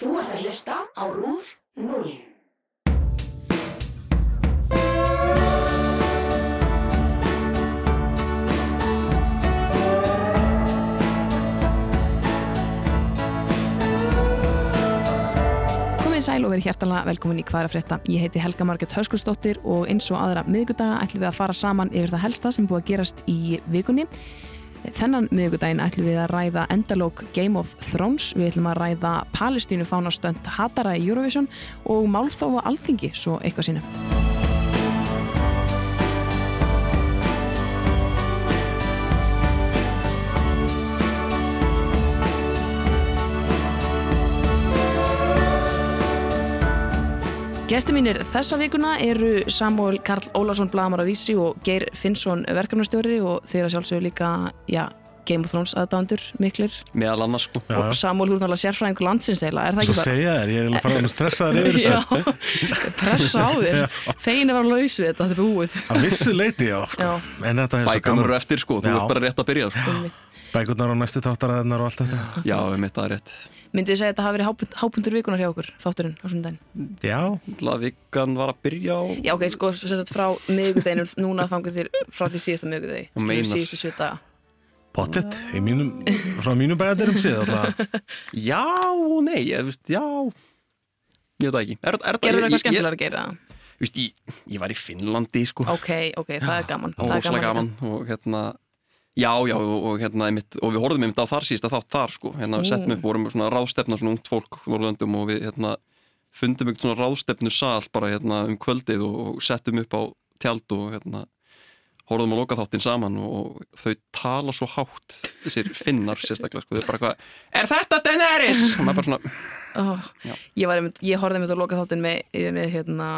Þú ert að hlusta á RÚF 0. Komið sæl og verið hjertalega velkomin í Hvaðra frétta. Ég heiti Helga Marget Höskulsdóttir og eins og aðra miðgudaga ætlum við að fara saman yfir það helsta sem búið að gerast í vikunni. Þennan miðgudaginn ætlum við að ræða endalók Game of Thrones, við ætlum að ræða Palestínu fánastönd Hatara í Eurovision og Málþófa Alþingi, svo eitthvað sína. Gesti mínir þessa vikuna eru Samuel Karl Ólafsson Blamar að vísi og Geir Finnsson verkefnastjóri og þeirra sjálfsögur líka já, Game of Thrones aðdándur miklir meðal annars sko Já, og já. Samuel hún alveg sérfræðingur landsins eila, er það Svo ekki bara? segja þér, ég er eiginlega farin að stressaður yfir þessu Já, pressa á þér Þegin er að laus við þetta, þetta er búið Að vissu leiti, já, sko. Já. En þetta er svo bækunar eru gaman eftir sko, þú Já. ert bara rétt að byrja sko. Bækurnar á næstu þáttaræðinar og allt þetta já, við mitt er rétt Myndið þið segja að þetta hafi verið hápund, hápundur vikunar hjá okkur, þátturinn á svona daginn Já, Alla vikan var að byrja á Já, ok, sko, sem sagt frá miðgudeginum núna þangur þér frá því síðasta miðgudegi Þú meinar. síðustu sjö daga. Pottet í mínum, frá mínum bæjardyrum séð alltaf. já og nei, ég veist, já. Ég veit það ekki. Er, er, Gerðu það eitthvað skemmtilega að gera? Það? ég, ég, ég var í Finnlandi sko, Ok, ok, það er gaman. Það er gaman. hérna Já, já, og, og hérna, einmitt, og við horfðum einmitt á þar síðast að þátt þar, sko, hérna, Mm. settum upp, vorum svona ráðstefna, svona ungt fólk Norrlöndum og við, hérna, fundum einhvern svona ráðstefnu sal bara, hérna, um kvöldið og, og settum upp á tjald og, hérna, horfðum á lokaþáttin saman og þau tala svo hátt, þessir finnar sérstaklega, sko, þau bara hvað, er þetta Daenerys? Og maður bara svona, oh. Ég, einmitt, ég horfði einmitt að loka þáttinn með, með hérna,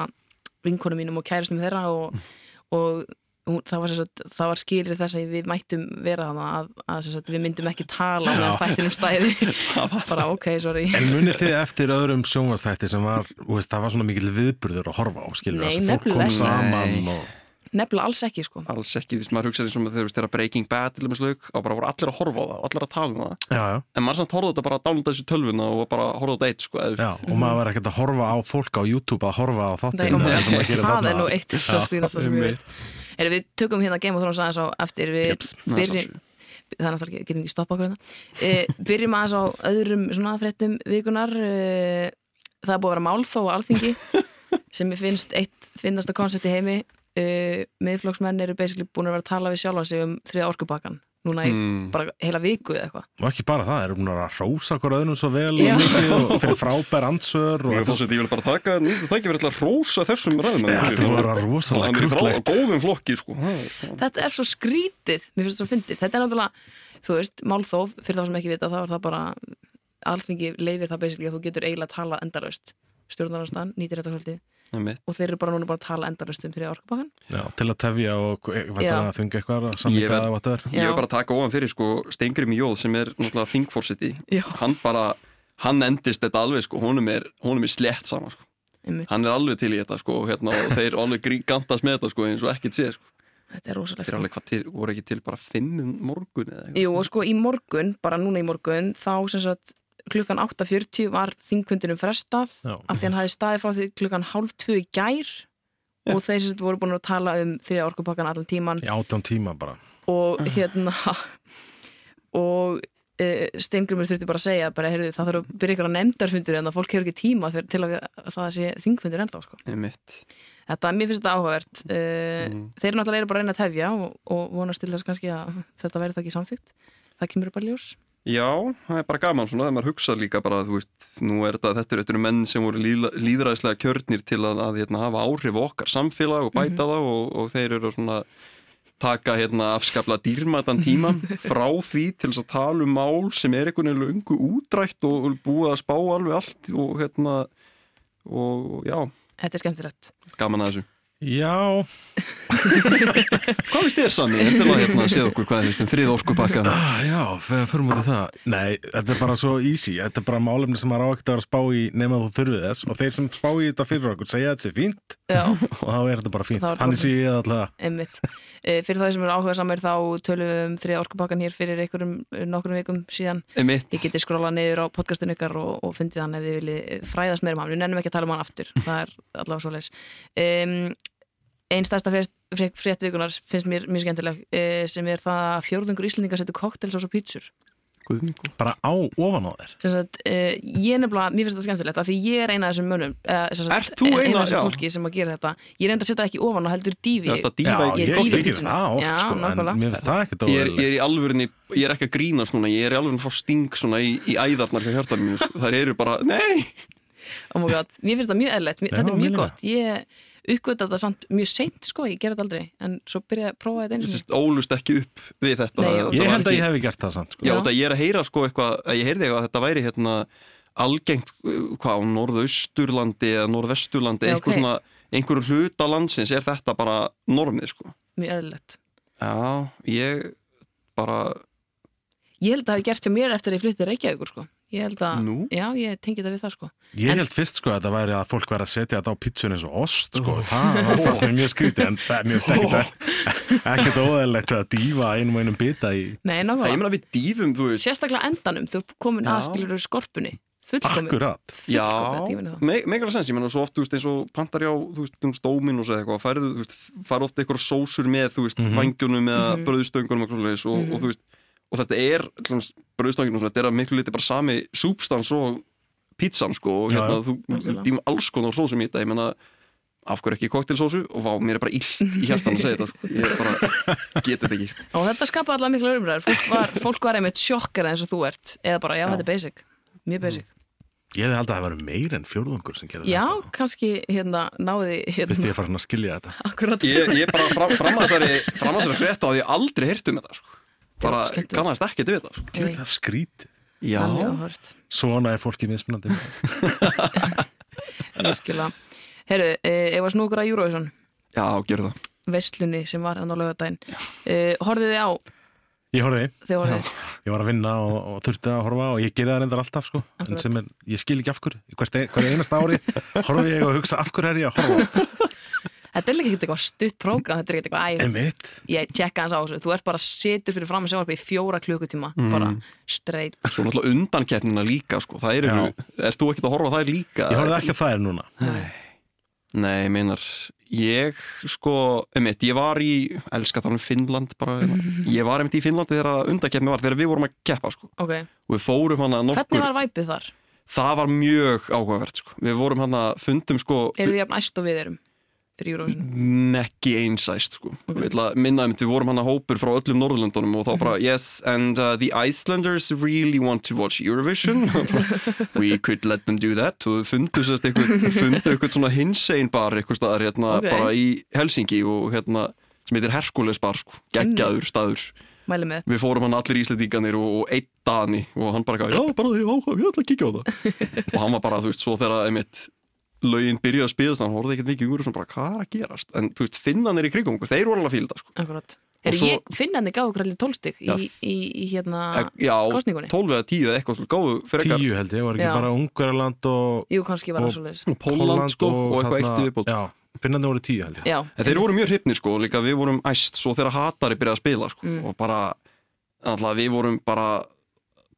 vinkonum mínum og kærastum þeirra og, og hún, það var, sem sagt, það var skýrið þess að við mættum vera þannig að, að sem sagt, við myndum ekki tala með þættinum stæði. Bara ok, sorry. En munið þið eftir öðrum sjónvastætti sem var, þú veist, það var svona mikil viðburður að horfa á, skilur Nei, þessi fólk kom nefnilega ekki. saman og nefnilega alls ekki sko. Alls ekki, þú veist, maður hugsaði og þegar þegar Breaking Bad til dæmis lauk og bara voru allir að horfa á það og allir að tala um það. Já, já, en maður samt horfði þetta bara að downloada þessu tölvuna og bara horfði þetta eitt, sko, eða, já, og maður var ekkert að horfa á fólk á YouTube að horfa á og og gerir það er nú eitt það skrýnast það sem ég veit Heyrðu, við tökum hérna Game of Thrones aðeins á eftir. Við Jeps, byrjum það er náttúrulega getum ekki stoppa okkur hérna. E, byrjum aðeins á öðrum svona fréttum vikunar e, það er búið að vera málþó á alþingi sem ég finnst eitt finnasta koncept í heimi. E, miðflokksmenn eru basically búin að vera að tala við sjálfa sig um þriða orkupakkan núna í Mm. bara heila viku eða eitthvað. Og ekki bara það, erum búin að rósa hver öðrum svo vel Já. og mikið og fyrir frábær ansvör og Ég fórsett, ég vil bara taka, það ekki verið að rósa þessum ræðum Ja, þetta var rosalega Hann er í frá krúttlegt. góðum flokki, sko. Það er- þetta er svo skrítið, mér finnst þetta svo fyndið. Þetta er náttúrulega, þú veist, málþóf fyrir þá sem ekki vita, þá er það bara alþingi leifir það basically að þú getur eiginlega að tala endalaust, stjórnarnastan nýtir þetta svolítið. Það er og þeir eru bara núna bara að tala endalaust um þriða orkupakkan Já, til að tefja og að þunga eitthvað að Ég verð- er bara taka ofan fyrir, sko, Stengrim Jóð sem er náttúrulega þingfórseti Já. Hann bara, hann endist þetta alveg, sko. Honum er, honum er slett saman, sko. Hann er alveg til í þetta, sko og, hérna, og þeir alveg gríkantast með þetta, sko eins og ekkert sé, sko. Þetta er rosalegt Þeir alveg hvað til, voru ekki til bara fimm um morgun eða eitthvað? Jú, og sko í morgun, bara núna í morgun þá sem sagt klukkan 8.40 var þingkvöndinum frestað Já. af því hann hafi staðið frá því klukkan hálf tvö í gær og þeir sem sagt voru búin að tala um þriða orkupakkan allan tíman Í átján tíma bara. Og hérna og e, Steingrimur þurfti bara að segja bara, heyrðu, það þarf að byrja ykkur að nefndarfundur en það fólk hefur ekki tíma fyrir, til að, að það sé þingfundur ennþá sko. Það er mitt þetta, mér finnst þetta áhugavert. E, Mm. þeir náttúrulega eru bara að reyna að tefja og, og vonast til þess kannski að þetta verði það ekki samþýtt það kemur bara ljós Já, það er bara gaman svona þegar maður hugsa líka bara, þú veist, nú er þetta, þetta eru, menn sem voru líðræðislega kjörnir til að, að hérna, hafa áhrif okkar samfélag og bæta það og, og þeir eru svona taka hérna afskapla dýrmætan tíma frá því til þess að tala um mál sem er einhvern veginn ungu útrætt og búið að spá alveg allt og hérna og já, þetta er skemmtilegt. Gaman að þessu Já, Hvað finnst þér sami? Endilega hérna séð okkur hvað er um þrið orkupakka? Ah, já, fyrir mútið það. Nei, þetta er bara svo easy. Þetta er bara málefni sem maður á ekkert að vera að spá í nema þú þurfið þess. Og þeir sem spá í þetta fyrir okkur segja að þetta sé fínt. Já, og þá er þetta bara fínt. Er þetta Hann bara er síðan alltaf einmitt. E, fyrir það sem eru áhuga samir þá tölum við um þriða orkupakkan hér fyrir einhverjum eh, nokkrum vikum síðan. Ég geti skrollað niður á podcastinu ykkar og, og fundið hann ef þið viljið fræðast meira um hann. Við nennum ekki að tala um hann aftur. Það er allavega svo leis. Um, einn stærsta frétt, frétt, frétt vikunar finnst mér mjög skemmtileg e, sem er það að fjórðungur Íslandingar setur koktelsós og pítsur. Guðningur bara á ofan á þér Sem sagt, uh, ég nefnilega, mér finnst þetta skemmtilegt af því ég er eina af þessum mönnum uh, sem sagt, Ert þú eina af þessum Já. fólki sem að gera þetta ég reyndi að setja ekki ofan og heldur dífi Já, þetta Já, ég ég, er ég, ég, pizzunni. það oft Já, sko, en nákvæmlega. mér finnst það ekkert Ég er, ég óverulegt er í alvörinni, ég er ekki að grínast núna, ég er í alvörinni að fá sting svona í, í æðarnar hjá hjartanum mínu, sko. þær eru bara, nei, oh my god, mér finnst það mjög Já, þetta er mjög gott ég uppgötta þetta samt mjög seint sko, ég gerði þetta aldrei en svo byrjaði að prófa þetta einu sinni Sist, ólust ekki upp við þetta. Nei, og- Ég held að ég hefði gert það samt sko. Já, ég er að heyra sko eitthvað, að ég heyrði eitthvað að þetta væri hérna algengt, uh, hvað, á norðausturlandi eða norðvesturlandi, Já, eitthvað ok. svona, einhverju hluta landsins er þetta bara normið, sko. mjög eðlilegt Já, ég bara, ég held að það hafi gerst hjá mér eftir að ég flytti Reykjavíkur sko. Ég held að, Nú? já, ég tengi þetta við það sko. Ég En- held fyrst sko að þetta væri að fólk væri að setja þetta á pizzun eins og ost sko. Það það fannst mér mjög skrítið en það er mjög stekkit ekkert óæðilegt að dýfa einum og einum bita í nei, það, ég nákvæmlega, meina við dýfum, þú veist, sérstaklega endanum þú komin Já. að skilur skorpunni fullkomin, Akkurat já, fullkomin tíminn er það. me- megalega sens, ég meina svo oft, þú veist, eins og pantar já, þú veist, um stómin og svo eitthvað, færðu, þú veist, færðu oft eitthvað sósur með, þú veist, mm Mhm. vangjunum eða Mhm. bröðstöngunum og, mm og, og þú veist, og þetta er, bröðstöngunum, þetta er að miklu liti bara sami súbstans og pizzan, sko, og Já, hérna, já. þú dýmum alls konar sósum í þetta, ég meina, af hverju ekki koktelsósu og vá, mér er bara illt í hjartan að segja þetta, sko, ég er bara, geti þetta ekki, sko. og þetta skapaði allavega mikla umræður. Fólk var, fólk var einmitt sjokkara eins og þú ert. Eða bara, já, Já. þetta er basic. Mjög basic, Ég hefði haldið að það væri meir en fjórðungur sem gerði já, þetta. kannski hérna náði Vist hérna, ég að fara að skilja þetta. Akkurat. Ég, ég bara fram, fram að þessari, fram að þessari frétta og ég aldrei heyrt um þetta, sko, bara kannast þetta, sko. Ég veit það skrítið Já, Þannig áhört. Svona er fólki mismunandi. Virkilega. Herru, eh, ef að snúkur að Eurovision. Já, gerðu það. vestlunni sem var hann á laugardaginn. Eh, horfið þið á? Ég horfið. Ég var að vinna og, og þurfti að horfa og ég gerði það reyndar alltaf sko. En sem er, ég skil ekki af hverju. Hvert, ein, hvert einasta ári horfi ég og hugsa af hverju er ég að horfa þetta er líka ekkert eitthvað stutt prógram þetta er ekkert eitthvað æ, Emitt, ég tjekka hans á þessu. Þú ert bara situr fyrir fram að sjónvarpi í fjóra klukkutíma Mm. bara straight. Svo náttúrulega undankeppnina líka, sko, það eru, erst þú ekkert að horfa á þær líka? ég horfði ekki á þær núna. Nei, meinar, ég, sko, einmitt, ég var í, elska það um Finnland bara, ég var einmitt í Finnlandi þegar undankeppni var, þegar við vorum að keppa, sko, ok, og við fórum hana nokkur, hvernig var væpið þar? það var mjög áhugavert, sko, við vorum hana, fundum, sko, eru þið jafn æst og við erum fyrir Eurovision? ekki einsæst sko. við ætla að minna um við vorum hann að hópur frá öllum Norðurlöndunum og þá bara yes and uh, the Icelanders really want to watch Eurovision. We could let them do that. Og fundu eitthvað svona hinsegin bar eitthvað staðar hérna Ok. bara í Helsingi og hérna sem heitir Herkules bar sko, geggjaður staður. Við fórum hann allir íslendinganir og, og einn Dani og hann bara, já bara því áhuga, ég ætla að kíkja á það. Og hann var bara, þú veist, svo þegar einmitt lögin byrjuði að spila þannig, hann horfði ekkert mikið úr og bara, hvað er að gerast en þú veist, finnanir í krigum okkur, þeir voru alveg að fíla þetta sko. svo- ég finna hann þið gáðu kralli tólstig í, Já. í, í hérna já, kosningunni. 12 eða 10 eða eitthvað gáðu fyrir Tíu held ég, var ekki Já. bara Ungverjaland og jú, kannski var Og- það Póland sko, og eitthvað þarna- eitt í viðbót Já, finnandi voru tíu held ég já, en þeir voru mjög hrifnir sko, líka við vorum æst svo þegar Hatari byrjaði að spila sko, Mm. og bara, alltaf við vorum bara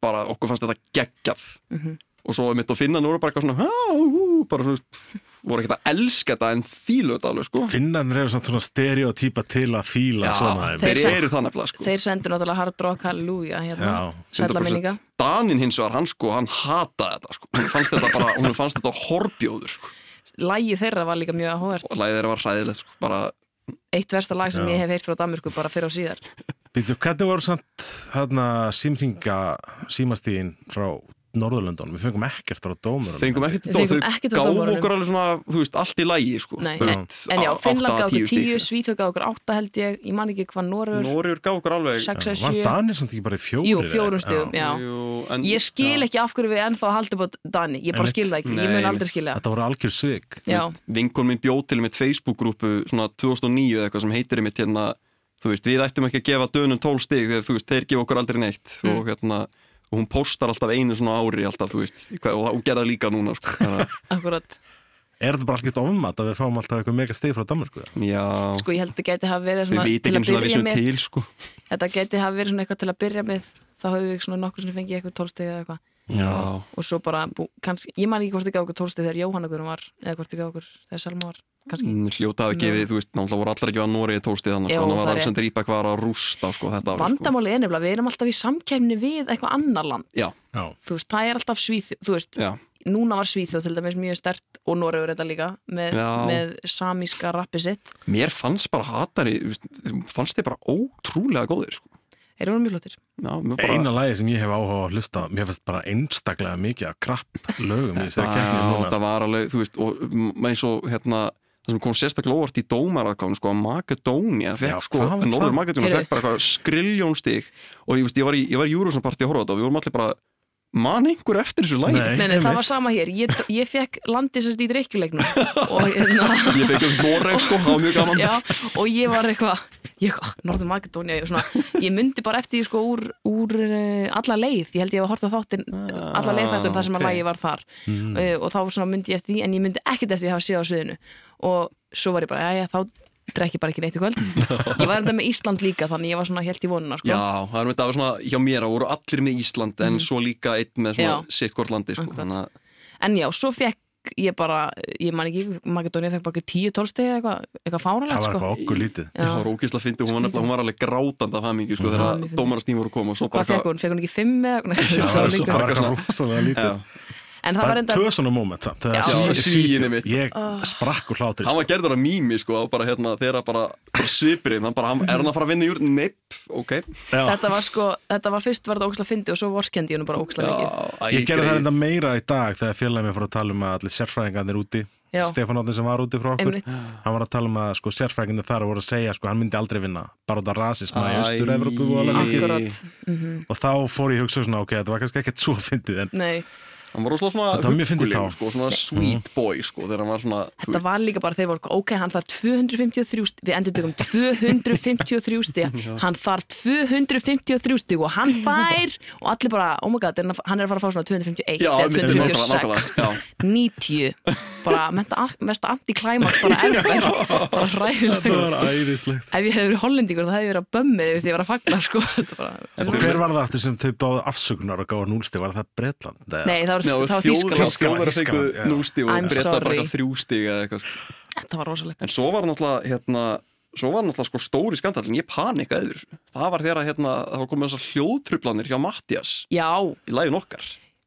bara okkur fannst þetta geggjað Mhm. og svo mitt og finna nú bara eitthvað svona "Há, hú", bara þú veist, voru ekkert að elska þetta en fílu þetta alveg sko. Finnandir eru svona, svona stereotýpa til að fíla Já, svona þeir Þeir- eru það nefnilega sko. þeir sendu náttúrulega Hard Rock Hallelujah hérna, sætla 100%. minninga Danin hins vegar, hann sko, hann hataði þetta sko. Hún fannst þetta bara, hún fannst þetta horbjóður sko. Lægi þeirra var líka mjög áhugavert. Og læðið þeirra var hræðilegt sko, bara eitt versta lag sem Já. ég hef heyrt frá Danmörku bara fyrir og síðar. Býtu, hvernig voru samt þarna símringa símastíðin frá Norðurlöndunum, við fengum ekkert frá dómurum fengum ekkert Við dóm, fengum þau dómurunum. okkur alveg svona, þú veist, allt í lægi sko. Nei, Þú en, já, á- Finnland gaf okkur tíu 10, stig. Svíþjóð gaf okkur 8 held ég, ég man ekki hvað Norður, Norður gaf okkur alveg 6 eða Var 7 Danir samt ekki bara í fjóri? Jú, fjórum stigum, já. Jú, en, Ég skil já. ekki af hverju við ennþá haldum á Dani, ég bara skil það ekki, ég mun aldrei skilja. Þetta voru algjör svik. Já, vinkon minn bjóð til mitt Facebook-grúpu svona 2009 eða eitthvað sem heitir mitt þú veist, við ættum ekki að gefa dönum 12 stig þegar þú veist, þeir gefa okkur aldrei neitt og og hún postar alltaf einu svona ári alltaf, þú veist, og hún gerði það líka núna sko. Akkurat Er þetta bara algjört ofmat að við fáum alltaf eitthvað mega stig frá Danmarku? já, Sko ég held að þetta geti hafa verið við svona veit til ekki að um svona byrja vissum með til sko. Þetta geti hafa verið svona eitthvað til að byrja með þá höfum við svona nokkur sem fengið eitthvað tólsteg eða eitthvað já, og svo bara, bú, kannski, ég man ekki hvort þið gaf okkur tólsteg þegar Jóhanna Guðrún var eða hvort þið gaf okkur þegar Selma var kannski. Mm, hljóta hafi gefið, þú veist, náttúrulega voru allar ekki að Nóri tóstið þannig, sko, þannig það var er Alexander. Íbak var að rústa sko, þetta árið, sko. Vandamáli er nefnilega, við erum alltaf í samkæmni við eitthvað annar land. Já, Já, þú veist, það er alltaf Svíþ þú veist, já, núna var Svíþjóð til dæmis mjög stert og Noregur þetta líka með, með samíska rappi sitt. Mér fannst bara hatari, fannst þið bara ótrúlega góðir sko. Þeir eru mjög flottir. Já, mér bara, eina lagi sem ég hef áhuga á að hlusta mér finnst bara einstaklega mikið að krapp lögum í þessari núna. það var alveg, þú veist, og eins og hérna, það sem kom sérstaklega óvart í dómaraðgáðun, sko, að Makedónia Já, fekk, sko, var Norður Heyrðu. fekk bara eitthvað skriljón stig. Og ég, veist, ég var í, ég var í Júrósson partí að horfa á þetta og við vorum allir bara man einhver eftir þessu lægi? Nei. Nei, nei, það var sama hér, ég, ég fekk landið sérst í drikkjuleiknum og hérna Ég fekk um Noreg, sko, það var mjög gaman Já, og ég var eitthvað ég, Norður Makedónia, ég, svona, ég myndi bara eftir því, sko úr, úr uh, alla leið, ég held ég að horta þáttin alla leið þáttin þar sem að ok. lagi var þar Mm. uh, og þá svona myndi ég eftir því en ég myndi ekkert eftir því að hafa séð á sviðinu og svo var ég bara, já, já, þá drekki bara ekki neitt í kvöld. Ég var enda með Ísland líka þannig ég var svona helt í vonuna sko. Já, það er með það var svona, hjá mér að voru allir með Ísland en svo líka einn með svona hvort landi, sko, að en já, svo fekk ég bara ég man ekki, Makedónia fekk bara tíu tólstegi eitthvað, eitthvað Það fáralegt var sko. eitthvað okkur lítið. Já, það var ógeðslega fyndið, hún var nefnilega, hún var alveg grátandi af hamingi, sko, þegar dómarastíma voru að koma og svo bara hvað fekk hún, fekk hún ekki fimm eða Nei, Það það var það eitthvað rosalega lítið en það var enda tvö svona moment samt Svíþjóð- mitt. Ég sprakk úr hlátri hann var gerður að mými, sko, og bara hérna, þegar bara, bara svipurinn, hann bara, hann, er hann að fara að vinna í júr? Nepp, ok. Já. þetta var sko, þetta var fyrst var þetta óksla fyndi og svo vorskendi ég nú bara óksla mikið Ég gerði það enda meira í dag þegar félagið mér fór að tala um að allir sérfræðingarnir úti Já. Stefán Áttin sem var úti frá okkur Einmitt. hann var að tala um að sko, sérfræðingarnir þar voru að segja sko, hann myndi aldrei vinna bara út af rasisma í Æ. Östur-Evropu og alveg og þá fór ég að hugsa svona, ok, þetta var kannski ekkert svo fyndið en nei Hann var rosalega svona þá. sko, svona sweet boy, sko, þegar hann var svona, Þetta var líka bara, þeir voru, ok, hann þarf 253 stig, við endur tökum 253 stig, hann þarf 253 stig og hann fær, og allir bara, oh my god, hann er að fara að fá svona 251 Já, eða einmitt, nákvæmlega, 256, nákvæmlega, já. 90, bara mesta anti-climax, bara ever, bara æðislegt. Ef ég hefði verið hollendingur, það hefði verið að bömmið ef ég var að fagna, sko. Þetta bara, og hver var það aftur sem þau báðu afsökunar og gáða núlsti, var það Bretland? nei, það það Þýskaland. Þýskaland, þjóðar fengu nústi og I'm breyta bara þrjústig eða eitthvað. sko. Þetta var rosalegt. En svo var náttúrulega, hérna, svo var náttúrulega sko stóri skandalinn, ég panikaði yfir þessu. Það var þegar, hérna, það komið þessar hljóðtrublanir hjá Mattias Já, í lægin okkar.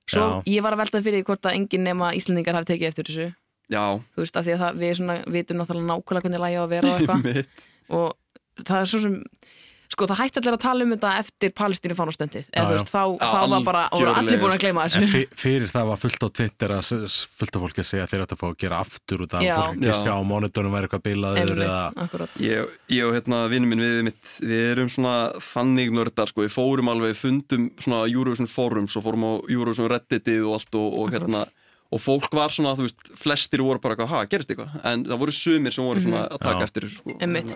svo Já. ég var að velta fyrir því hvort að enginn nema Íslendingar hafi tekið eftir þessu. Já, þú veist, af því að það, við svona, vitum náttúrulega nákvæmlega hvernig lægi á að vera og eitthvað og það er svo sem sko það hætti allir að tala um þetta eftir Palestínu fánastöndið, eða Já, þú já. veist, þá, Já, þá var bara, og voru allir búin að gleyma þessu fyr, fyrir það var fullt á Twitter að fullt af fólki að segja þeir ættu að fá að gera aftur af Já. fólk Já. á monitornum væri eitthvað bilaður eða Ég, ég og hérna vinnum minn við mitt, við erum svona þannig nördar sko, við fórum alveg, fundum svona Eurovision forums og fórum á Eurovision redditið og allt og, og hérna og fólk var svona, þú veist, flestir voru bara eitthvað, ha, gerist eitthvað, en það voru sumir sem voru svona að taka Já. eftir þessu sko. Einmitt.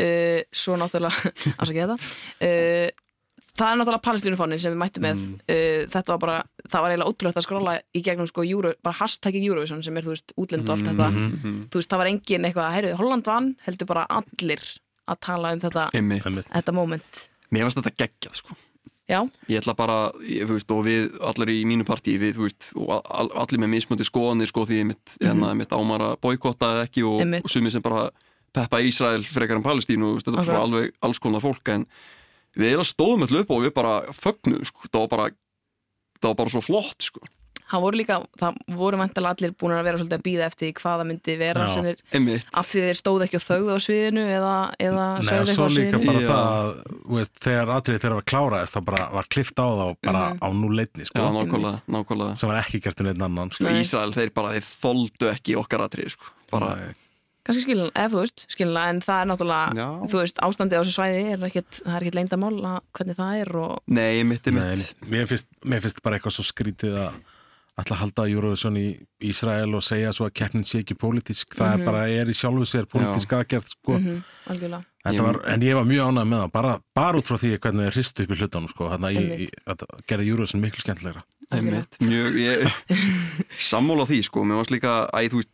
uh, svo náttúrulega afsakið þetta uh, það er náttúrulega Palestínufánin sem við mættum með Mm. uh, þetta var bara, það var eiginlega ótrúlegt að skróla í gegnum sko Euro, bara hashtagið Eurovision sem er, þú veist, útlend og allt þetta Mhm. þú veist, það var engin eitthvað, heyrðu, Holland vann heldur bara allir að tala um þetta. Einmitt. þetta moment Mér finnst þetta geggjað sko. Já, Ég ætla bara, ég, veist, og við allir í mínu partí, við, veist, og all, allir með mismöndi skoðanir, sko, því ég mitt, hérna, mitt ámara boykottaði ekki og, og sumir sem bara peppa Ísrael frekar en Palestínu, veist, þetta var alveg alls konar fólk, en við eiginlega stóðum allir upp og við bara fögnum, sko, það var bara það var bara svo flott, sko það voru líka, það voru mæntalega allir búin að vera svolítið að býða eftir því hvað það myndi vera Já. sem er Einmitt. af því þeir stóðu ekki og þögðu á sviðinu eða, eða Nei, og svo líka bara Já. það veist, þegar atriði þeirra var kláraðist þá bara var klift á þá bara Mhm. á núleitni Já, sko, nákvæmlega, nákvæmlega. sem var ekki gert um einn annan sko. Nei. Ísrael, þeir bara, þeir þoldu ekki okkar atrið, sko. Bara, Nei. kannski skilin, eða þú veist, skilin en það er náttúrulega, Já. þú veist, ástandið á þessu svæði er ekkit, það er ekkit leyndamál að hvernig það er og nei, mitt er Nei, mitt. mér finnst, mér finnst bara eitthvað svo skrítið að ætla að halda Eurovision í Ísrael og segja svo að keppnin sé ekki pólitísk það Mhm. er bara, er í sjálfu sér pólitísk aðgerð sko. mhm, Þetta Ég- var, en ég var mjög ánægð með það bara, bara út frá því hvernig þeir hristu upp í hlutunum sko. þannig að ég, Einmitt. ég, þetta gerði Eurovision miklu skemmtilegra mjög, ég, sammála því, sko, mér varst líka, æ, þú veist,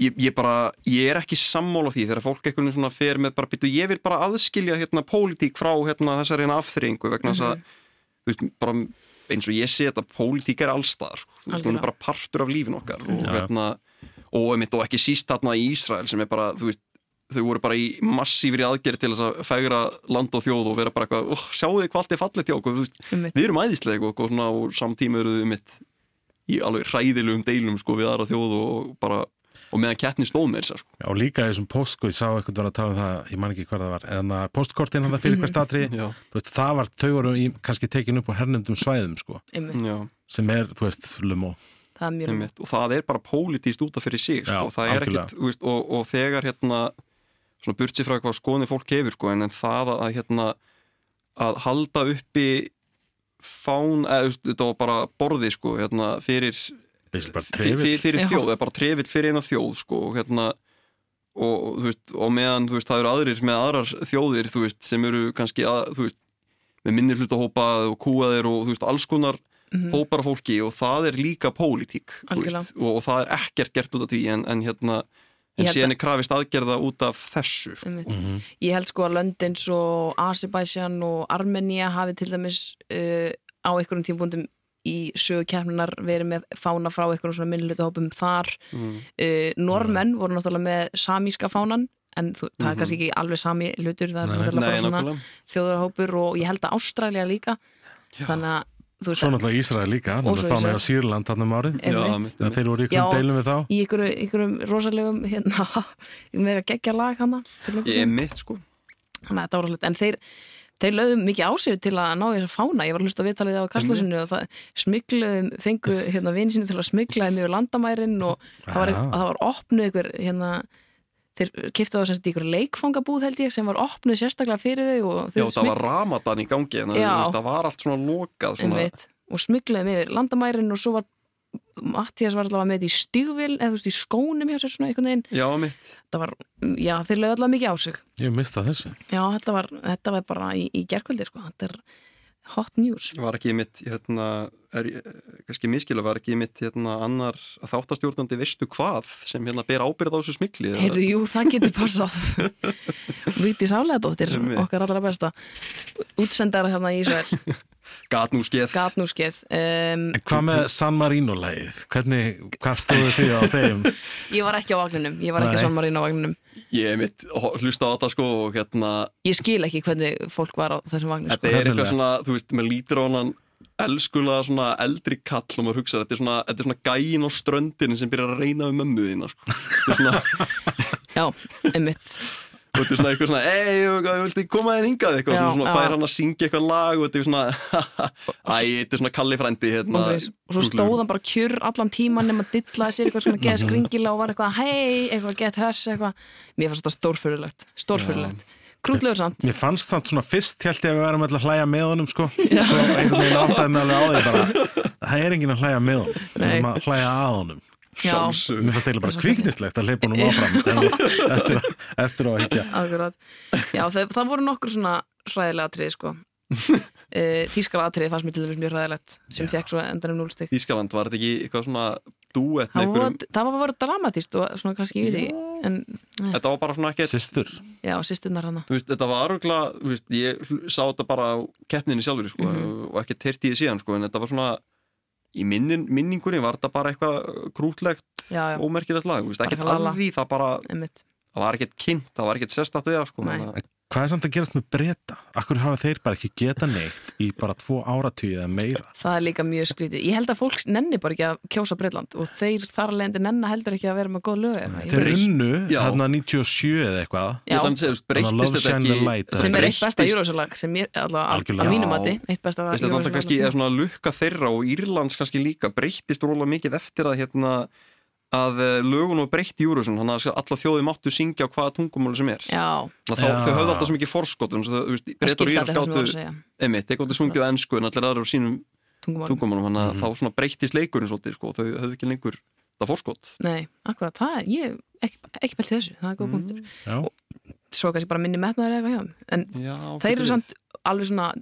ég, ég bara, ég er ekki sammála því þegar fólk veginn svona fer með bara, býtu, ég vil bara aðskilja, hérna, pólitík frá, hérna, þessari hérna afþreyingu vegna þess að, þú veist, bara eins og ég sé þetta, pólitík er allstaðar, sko, þú veist, hún er bara partur af lífin okkar og, Já. hérna, og, einmitt, og ekki síst þarna í Ísrael sem er bara, þú veist, þau voru bara í massífri aðgerð til þess að fegra land og þjóð og vera bara eitthvað, oh, sjáu þið hvað allt er fallið hjá okkur, veist, við erum æðislega og, og, svona, samtíma eru þau mitt í alveg hræðilegum deilum sko, við aðra þjóð og bara og meðan keppni stóð með þess sko. Já, og líka í þessum post, sko, ég sá eitthvað var að tala um það, ég man ekki hvað það var en að postkortin hann það fyrir hvert þú veist, það var, þau voru í, kannski tekin upp á hernumdum svæðum, sko, sem er, þú veist, lumó það er og það er bara pólitíst út af fyrir sig sko. Já, það er algjörlega. ekkit, þú veist, og, og þegar hérna, svona burt sér frá hvað skoðinni fólk hefur sko, en, en það að hérna, að halda uppi fán, eða þú veist, þetta var bara borði sko, hérna, fyrir fyrir, þjóð, það er bara trefill fyrir eina þjóð sko, og hérna og, veist, og meðan þú veist, það eru aðrir með aðrar þjóðir þú veist, sem eru kannski að, þú veist, með minni hlutahópa og kúaðir og þú veist, alls konar Mhm. hópar af fólki og það er líka pólitík þú Algjörlega. veist, og, og það er ekkert gert út af því en, en hérna en síðan er krafist aðgerða út af þessu sko. einmitt. Mhm. Ég held sko að London og Azerbaijan og Armenia hafi til dæmis uh, á einhverjum tímpúndum í sögu keppninar verið með fána frá einhverjum svona minnlutahópum þar. Mm. uh, Normenn voru náttúrulega með samíska fánan en þú, það er Mhm. kannski ekki alveg sami hlutur það er Nei, nei. náttúrulega bara svona þjóðarhópur og ég held að Ástralja líka. Já. þannig að þú veist Svo náttúrulega Ísrael líka, Og þannig að fána hjá Sýrland hann um árið. Mitt, þegar þeir voru í ykkur deilum við þá. í einhverju, einhverjum rosalegum hérna, með að gegja lag hana Ég er mitt sko. Þannig að þetta var rosalegt. En þeir, þeir lögðu mikið á sig til að ná þess að fána. Ég var að hlusta á viðtalið á Kastlásinu og það smikluðum, fengu hérna vini sinni til að smiklaði mjög landamærin og það var, það var opnuð ykkur hérna þeir á semst í ykkur leikfangabúð held ég sem var opnuð sérstaklega fyrir þau og Já, þau það var ramadan í gangi en það, var allt svona lokað svona, og smikluðum yfir landamærin og svo var Mattias var allavega með þetta í stígvil eða þú veist í skónum hjá sér svona einhvern veginn. Já, mitt það var, já þeir lögðu allavega mikið á sig. Ég mista þessu. Já þetta var, þetta var bara í, í gerkvöldi sko, þetta er hot news. Var ekki mitt hérna, er, kannski miskila var ekki mitt hérna, annar þáttastjórnandi veistu hvað sem hérna ber ábyrð á þessu smikli eða- Heyrðu, jú, það getur passað. Víti Sáleðadóttir, Einmitt. okkar allra besta útsendara þarna í Ísrael gat nú skeð gat nú skeið um, En hvað með San Marino-lægið? Hvernig, hvað stóðu þið á þeim? Ég var ekki á vagninum, ég var ekki Nei. San Marino á vagninum ég mitt hlusta á þetta sko og hérna Ég skil ekki hvernig fólk var á þessum vagnum þetta sko. er eitthvað svona, þú veist, maður lítur á hann elskulega svona eldri kall og maður hugsa, þetta er svona, þetta er svona gæin á ströndinu sem byrjar að reyna við mömmu þína sko. þetta er svona, Já, einmitt og þetta er svona eitthvað svona ei, ég vilti koma þér hingað eitthvað Já, svona fær hann að syngja eitthvað lag og þetta er svona æ, þetta er svona kalli frændi hérna, og, og svo stóð hann bara kjur allan tíman nema dillaði sér eitthvað svona geða skringilega og var eitthvað hei, eitthvað gett hress eitthvað. Mér fannst þetta stórfyrirlegt, stórfyrirlegt Krútlegur samt. Mér fannst það svona fyrst held ég að við værum alltaf að hlæja með honum sko. Svo einhvern veginn áttaði mig alveg á því bara Það er enginn að hlæja með honum. Við Nei. erum að hlæja að honum Já, sjálfsögðu. Mér fannst eiginlega bara kviknislegt að leipa honum áfram eftir, eftir á að higgja akkurat. Já, það, það voru nokkur svona hræðilega atriði sko. Uh, Þískala atriði fannst mér til dæmis mjög hræðilegt sem Já. fekk svo endanum núlstig. Þískaland, var þetta ekki eitthvað svona duett með Það var, einhverjum það var bara dramatíst og svona kannski ég veit ekki en nei, þetta var bara svona ekki Systur. Já, sýstunnar hana. Þú veist, þetta var veist, ég sá þetta bara á keppninni sjálfur, sko, Mhm. og ekki teirt í minnin, minningunni var þetta bara eitthvað krútlegt, Já, já, ómerkilegt lag, lala. alveg, það bara, það var ekkert kynnt, það var ekkert sérstætt við það, sko, Hvað er samt að gerast með breyta? Akkur hafa þeir bara ekki geta neitt í bara tvo áratugið eða meira? Það er líka mjög skrítið. Ég held að fólk nenni bara ekki að kjósa Breitland og þeir þar alveg endur nenna heldur ekki að vera með góð lög. ég Þeir unnu hérna 97 eða eitthvað Já, að Þannig að Love breyttist þetta Shine the ekki Light, sem er eitt besta Eurovision-lag sem ég, allavega að mínum Já. mati, eitt besta er Eurovision-lag. svona lukka þeirra og Írlands kannski líka breyttist róla mikið eftir að hérna að eh, lögun og breytt í Júrusun þannig að alla þjóði máttu syngja á hvaða tungumáli sem er þá, Já. þau höfðu alltaf svo mikið það breytt og gáttu segja. einmitt, þeir gáttu sungið á ennsku en allir aðra á sínum Tungumál. tungumálum þannig að Mhm. þá svona breyttist leikurinn svolítið sko, þau höfðu ekki lengur það forskot Nei, akkurat, það er, ég ekki, ekki pælt þessu, það er góð punktur. Já, Svo kannski bara minni metnaður eða eitthvað hjá þeim. En Já, þeir eru samt alveg svona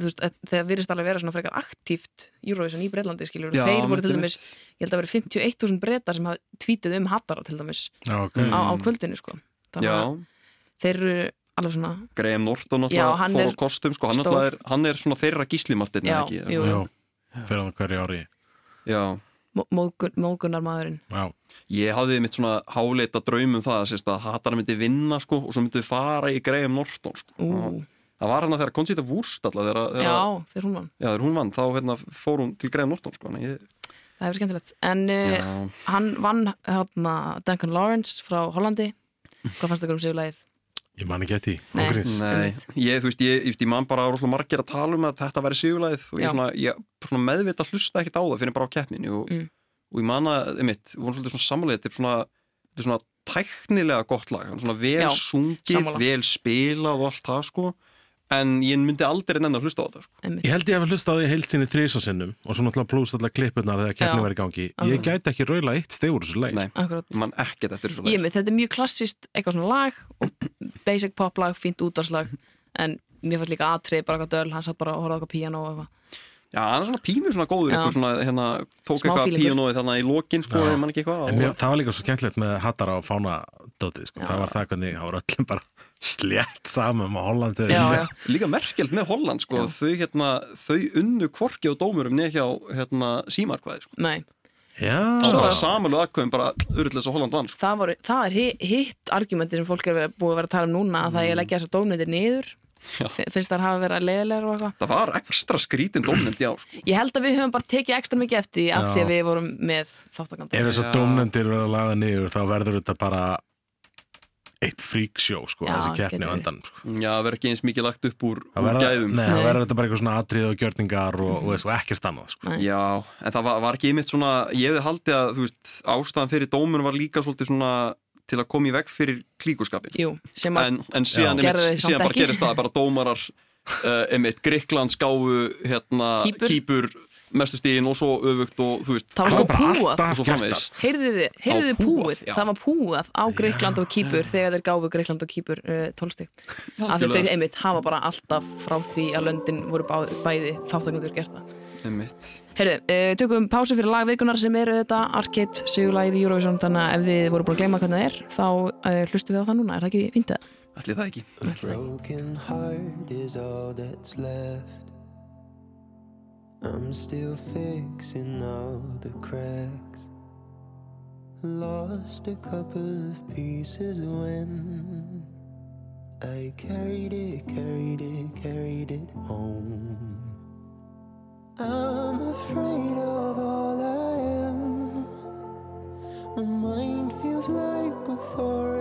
veist, að- þegar virðist alveg vera svona frekar aktíft Eurovision í Breitlandi skilur Já, þeir voru til dæmis, ég held að vera 51.000 breytar sem hafa tvítið um hattara til dæmis já, ok. Mm. á, á kvöldinu sko þannig Já, að þeir eru alveg svona Graham Norton hann fór kostum sko, hann, er, hann er svona þeirra gíslimartin Já, ekki? fyrir hann hverju ári. Já, mógunar maðurinn Já, ég hafði mitt svona háleita draum um það sérst, að Hatara myndi vinna sko, og svo myndi við fara í Graham Norton sko. Það var hann að þegar Conchita Wurst alltaf, þegar, þegar, já, þeir hún vann já, þegar hún vann þá hérna, fór hún til Graham Norton sko, ég, það hefur skemmtilegt en uh, já, hann vann hérna, Duncan Lawrence frá Hollandi hvað fannst ykkur um sigurlægið? ég man ekki eftir, Nei. ágrís. Nei, ég, þú veist, ég, ég, ég man bara rosalega margir að tala um að þetta væri sigurlæðið og ég, svona, ég svona meðvita hlusta ekkert á það fyrir bara á keppninu og, Mm. og ég man að, einmitt, við vorum svolítið svona samanlega þetta er svona, þetta er svona tæknilega gott lag, svona vel Já, sungið, sammála. vel spilað og allt það sko, en ég myndi aldrei nenn að hlusta á þetta sko. Ég held ég hef hlust á því heilt sinni trísasinnum og svo náttúrulega plúst allar klippurnar þegar keppni í gangi. Ég Alveg. gæti ekki raula eitt steg úr þessu leik. Nei, Akkurat. ég man ekkert eftir þessu Ég lag með, þetta er mjög klassist eitthvað svona lag og basic pop lag, fínt útvarslag en mér fannst líka atrið bara eitthvað döl hann satt bara að horfa á eitthvað píano og eitthvað Já, hann er svona pínu svona góður, eitthvað svona, hérna, tók Smá eitthvað píanóið þannig í lokin, sko, Já. ég man ekki eitthvað En og- mér, það var líka svo skemmtilegt með Hattara og Fána dótið, sko. Já. Það var það hvernig það var öllum bara slétt saman með Hollandi. Já, já. líka merkjald með Holland sko, Já. þau, hérna, þau unnu kvorki á dómurum neð hjá hérna, símarkvæði sko. Nei, Já. það Svo- var samanlega aðkvæðum bara urðlega Holland vann sko. það, voru, það er hi- hitt argumenti sem fólk er búið að vera að tala um núna að það er að leggja þessar dómnendir niður Finnst þar hafa verið að leiðilegar og eitthvað það var ekstra skrítin dómnend já sko. Ég held að við höfum bara tekið ekstra mikið eftir því af því að við vorum með þáttakanda Ef þessar Já. dómnendir eru að laga niður þá verður þetta bara eitt fríksjó, sko, Já, þessi keppni á endan, sko. já, það verður ekki eins mikið lagt upp úr, Það úr verður, gæðum nei, það verður þetta bara eitthvað svona atrið og gjörningar og, og, og ekkert annað, sko. Nei. já, en það var, var ekki einmitt svona ég hefði haldið að, þú veist, ástæðan fyrir dómun var líka svolítið svona til að koma í veg fyrir klíkurskapin Jú, sem að en, en síðan, einmitt, síðan bara gerist það að bara dómarar uh, einmitt, Gríklands gáfu hérna, Kýpur. kýpur mestu stíðin og svo öfugt og þú veist það var sko púað. Heyrðið þið, púið? Það var púað á Greikland og Kýpur þegar þeir gáfu Greikland og Kýpur uh, tólstig af því þeir einmitt hafa bara alltaf frá því að löndin voru bæði þáttakundur gert það. Einmitt Heyrðu, uh, tökum pásu fyrir lagveikunar sem er þetta Arcade í Eurovision þannig að ef þið voru búin að gleyma hvernig það er þá uh, hlustum við á það núna, er það ekki fínt eða? Ætli það ekki A broken heart is all that's left. I'm still fixing all the cracks. Lost a couple of pieces when I carried it, carried it, carried it home. I'm afraid of all I am. My mind feels like a foreign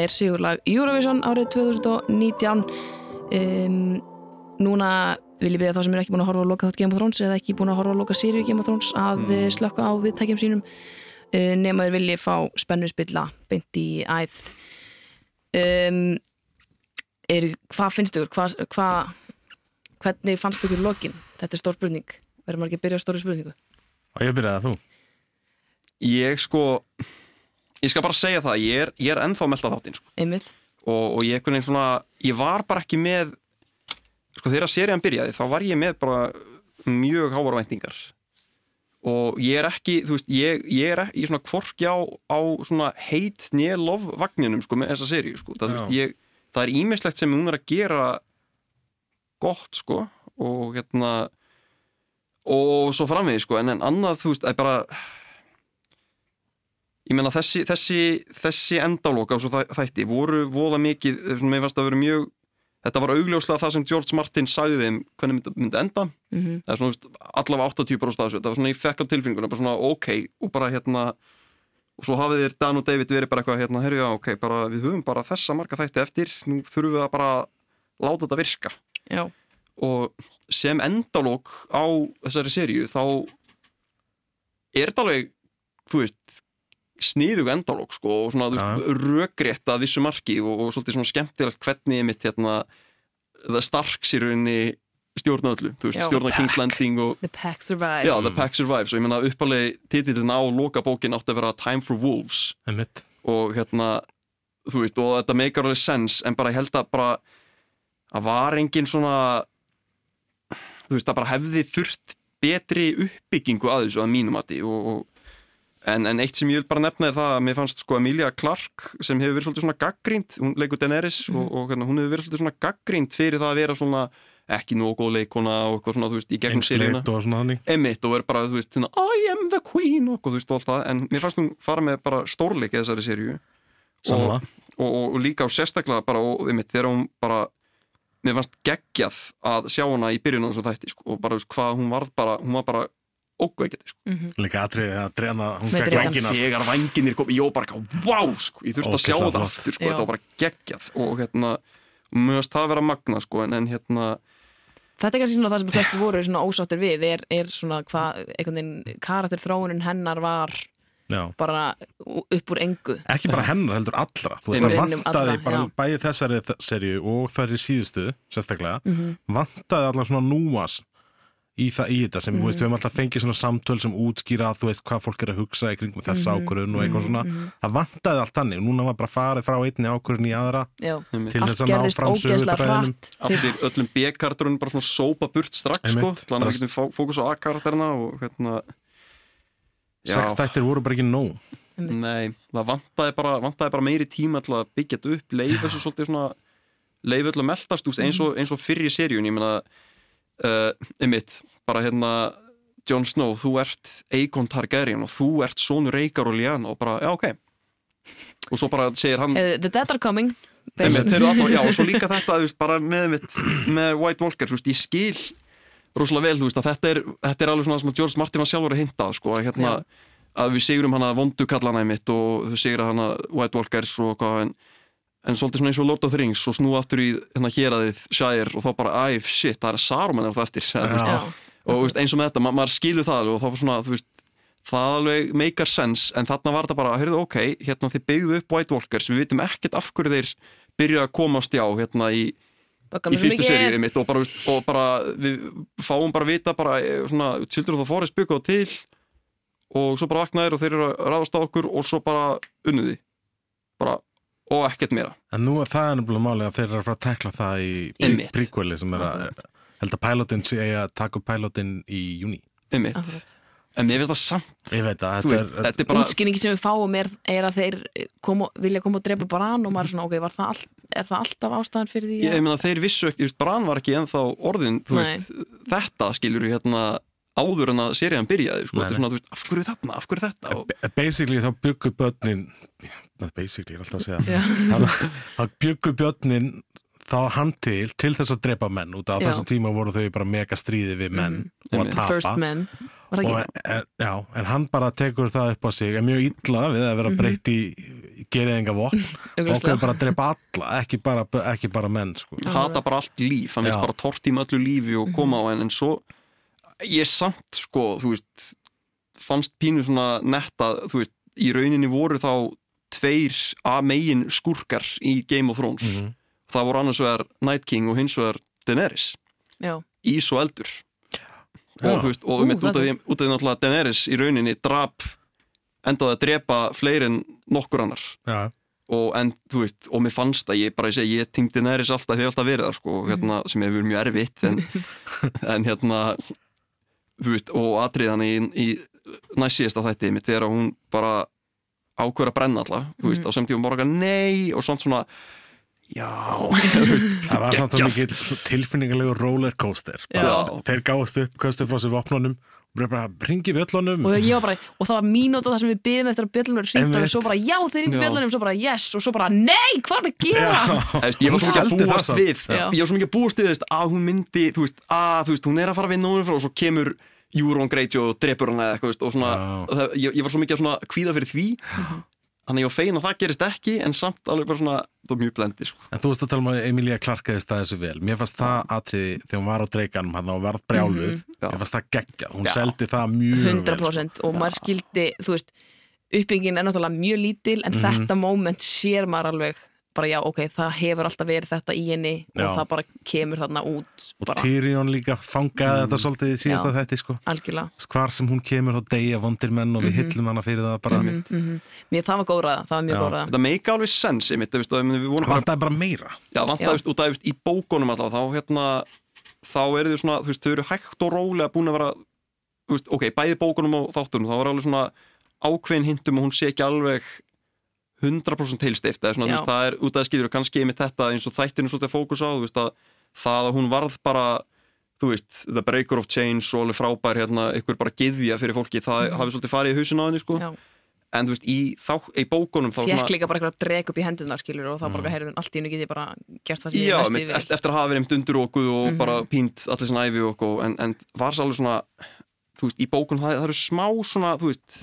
það er sigurlag Eurovision árið 2019 um, núna vil ég beða þá sem er ekki búin að horfa að loka þátt Game of Thrones eða ekki búin að horfa að loka sériu Game of Thrones að mm. slökka á viðtækjum sínum uh, nema þeir vilji fá spennu spilla beint í æð. Um, er, hvað finnst ykkur? Hvað, hvað, hvernig fannst ykkur lokin? Þetta er stór spurning. Verður maður ekki að byrja á stóri spurningu? Og ég byrjaði að þú. Ég sko ég skal bara segja það, ég er, ég er ennþá að melda þáttinn sko. einmitt. Og, og ég, svona, ég var bara ekki með sko þegar serían byrjaði þá var ég með bara mjög hávar væntingar. Og ég er ekki, þú veist, ég, ég er ekki, svona kvorki á, á svona heit nýja lofvagninum sko með þessa seríu sko, það, þú veist, ég, það er ímislegt sem hún er að gera gott sko og hérna og svo framvegið sko, en, en annað, þú veist, það er bara ég meina þessi, þessi, þessi endalóka og svo þæ- þætti voru voða mikið, svona, mér fannst að vera mjög þetta var augljóslega það sem George Martin sagði þeim hvernig myndi, myndi enda. Mm það er svona, allavega 80% af þessu þetta var svona, ég fekk á tilfinninguna, bara svona, ok og bara hérna, og svo hafið þér Dan og David verið bara eitthvað, hérna, herru, já, ok bara, við höfum bara þessa marga þætti eftir nú þurfum við að bara láta þetta virka. Já, og sem endalók á þessari seríu þá er þetta alveg þú veist sniðug endalók sko og svona þú veist, rökrétt að vissu marki og, og svolítið svona skemmtilegt hvernig mitt hérna það starks í rauninni stjórna öllu, þú veist, Já. stjórna The King's. Landing og The Pack Survives já, The Pack Survives og ég meina uppalegi titillin á loka bókin átti að vera Time for Wolves Einmitt. og hérna þú veist, og þetta meikar alveg sens en bara ég held að bara að var engin svona þú veist, það bara hefði þurft betri uppbyggingu að þessu að mínum að því og, og En, en eitt sem ég vil bara nefna er það að mér fannst sko Emilia Clark sem hefur verið svolítið svona gaggrínt, hún leikur Daenerys og, og hérna, hún hefur verið svolítið svona gaggrínt fyrir það að vera svona ekki nógu góð leikona og eitthvað svona, þú veist, í gegnum seríuna. Engsleitt og svona þannig. Emitt og er bara, þú veist, hérna, I am the queen og þú veist, og allt það, en mér fannst hún fara með bara stórleik í þessari seríu og, Sammála. og, og, og líka á sérstaklega bara, og Emitt, þegar hún bara mér fannst geggjað að sjá hana í byrjun á þessu þætti, sko, ógveikjandi, sko. Líka atriði að dreina, hún fekk drekann. vangina. sko. þegar vanginir kom, ég var bara wow, sko, ég þurfti að sjá flott. aftur, sko, þetta var bara geggjað og hérna, finnst það að vera magna, sko, en, en hérna Þetta er kannski svona það sem flestir voru svona ósáttir við er, er svona hvað einhvern veginn karakter þróunin hennar var Já. bara upp úr engu Ekki bara hennar, heldur allra. Þú veist, það vantaði bara bæði þessari serju og þær í síðustu, sérstaklega, Mhm. vantaði allar svona núas í það í þetta sem, Mhm. veist, við höfum alltaf fengið svona samtöl sem útskýra, þú veist, hvað fólk er að hugsa í kringum þessa Mhm, ákvörðun og eitthvað svona. Það vantaði allt þannig og núna var bara farið frá einni ákvörðun í aðra Já, til þess að ná fram hratt. Allir öllum B-karakterunum bara svona sópa burt strax, sko, þannig að við getum fó- fókus á A-karakterina og hérna Sex þættir voru bara ekki nóg. Nei, það vantaði bara, vantaði bara meiri tíma til að byggja þetta upp, leif þessu svolítið svona leif öll að meldast úst, eins, og, eins og fyrir í seríun, ég meina einmitt, bara hérna Jon Snow, þú ert Aegon Targaryen og þú ert sonur Rhaegar og Lyanna og bara, já ok. Og svo bara segir hann Eh, The Dead are coming einmitt, alltaf, já, og svo líka þetta þú veist, bara með, með, með White Walker þú veist, ég skil rosalega vel þú veist, að þetta er, þetta er alveg svona sem að George Martin var sjálfur að hinta sko, að hérna að við sigurum hana vondu kallana einmitt og þau sigur hana White Walkers og hvað en, en svolítið svona eins og Lord of the Rings og snú aftur í hérna héraðið Shire og þá bara, æf, shit, það er Saruman það eftir. Já, og veist, eins og með þetta, ma maður skilur það alveg og þá var svona, þú veist, það alveg meikar sens, en þarna var þetta bara, heyrðu, ok hérna þið byggðu upp White Walkers við vitum ekkert af hverju þeir byrja að komast já, hérna í, í fyrstu seríu mitt og bara, veist, og bara við fáum bara að vita bara, eh, svona, Children of the Forest byggðu til og svo bara vaknaðir og þeir eru að ráðast á okkur og svo bara unnuði bara, og ekkert meira. En nú er það ennumlega málið að þeir eru að fara að tekla það í príkveli sem er að held að pilotin sé að taka upp pilotin í júni. en mér finnst það samt Ég veit að þú þetta veist, er, þetta er bara Útskýringi sem við fáum er, er að þeir koma, vilja koma og drepa Bran og maður er svona, ok, var það all, er það alltaf ástæðan fyrir því ég, ég meina þeir vissu ekki, veist, Bran var ekki ennþá orðin, veist, þetta skilur við hérna áður en að serían byrjaði, sko, er svona, veist, af hverju þarna, af hverju þetta? Og, basically þá byggu börnin basically, ég er alltaf að segja. Þá byggu börnin þá hann til, til þess að drepa menn. Út af þessum tíma voru þau bara mega stríði við menn og að tapa. Það og, en, já, en hann bara tekur það upp á sig. Er mjög illa við að vera breytt í geriðinga vopn. Og okkur bara að drepa alla, ekki bara, ekki bara menn sko. hata bara allt líf, hann Já. bara tortíma öllu lífi og koma á henn en svo ég samt sko, þú veist fannst pínu svona netta þú veist, í rauninni voru þá tveir að megin skúrkar í Game of Thrones. Mhm. það voru annars vegar Night King og hins vegar Daenerys, Já, ís og eldur. Og þú veist, og Ú, út af því út af því náttúrulega Daenerys í rauninni drap endaði að drepa fleiri en nokkur annar. Já, og, en, þú veist, og mér fannst að ég bara ég, segi, ég tingdi næris alltaf, ég hef alltaf verið það sko, hérna, sem hefur verið mjög erfitt en, en hérna þú veist, og atriðan í, í næst síðasta þætti mitt þegar hún bara ákveður að brenna alla þú veist, Mhm. og sem tíma bara nei og svona svona já, þú veist, það var samt svo mikið tilfinningarlegu rollercoaster þeir gáðust upp, köstu frá sér vopnunum og ringi bjöllunum og ég var bara, og það var mínúta það sem við byggðum eftir að bjöllunum er hringt og svo bara, já, þeir ringdu Já. bjöllunum, svo bara, yes, og svo bara, nei, hvað er að gera? Þú veist, ég var svo mikið að búast við Já. ég var svo mikið að búast við að hún myndi þú veist, að þú veist, hún er að fara að vinna og svo kemur Euron Greyjoy og drepur hana eða eitthvað veist, og svona, það, ég, ég var svo mikið að svona kvíða fyrir því þannig ég var fegin að það gerist ekki en samt alveg bara svona, það var mjög blendi sko. En þú veist að tala um að Emilia Clarkaði staði þessu vel. Mér fannst það atriði þegar hún var á dreikanum hann og varð brjáluð. Já. Mér fannst það geggja. Hún Já. seldi það mjög vel. 100% og maður skildi, þú veist uppbyggingin er náttúrulega mjög lítil en Mhm. þetta moment sér maður alveg bara já, ok, það hefur alltaf verið þetta í henni Já. og það bara kemur þarna út Og bara Tyrion líka fangaði þetta svolítið í síðasta Já. þetti sko. algjörlega Hvar sem hún kemur þá deyja vondir menn og við hillum hana fyrir það bara. mm -hmm. Mér það var góðraða, það var mjög góðraða þetta meika alveg sens einmitt, þú veist, að við vorum Það bara, vantaði bara meira. já, vantaði út af þú veist, í bókunum alltaf, þá hérna þá eru þau svona, þú veist, þau eru hægt og rólega búin að vera, þú veist, ok, bæði bókunum og þáttunum, þá var alveg svona ákveðin hintum og hún sé ekki alveg 100% heilstift svona, Já. það er út af það skilur kannski með þetta eins og þættinu svolítið fókus á veist, að það að hún varð bara þú veist, the breaker of change og alveg frábær hérna, ykkur bara giðja fyrir fólki, það hafi svolítið farið í hausin á henni sko, Já. en þú veist, í, þá, í bókunum þá Fekk líka bara eitthvað að dreg upp í hendunar skilur og þá bara, heyrðum, allt í hennu get ég bara gert það sem Já, ég mitt, yfir. eftir, eftir að hafa verið undir okkur og bara pínt allir sinna æfi og, og en, en var það alveg svona þú veist, í bókun það, það eru smá svona, þú veist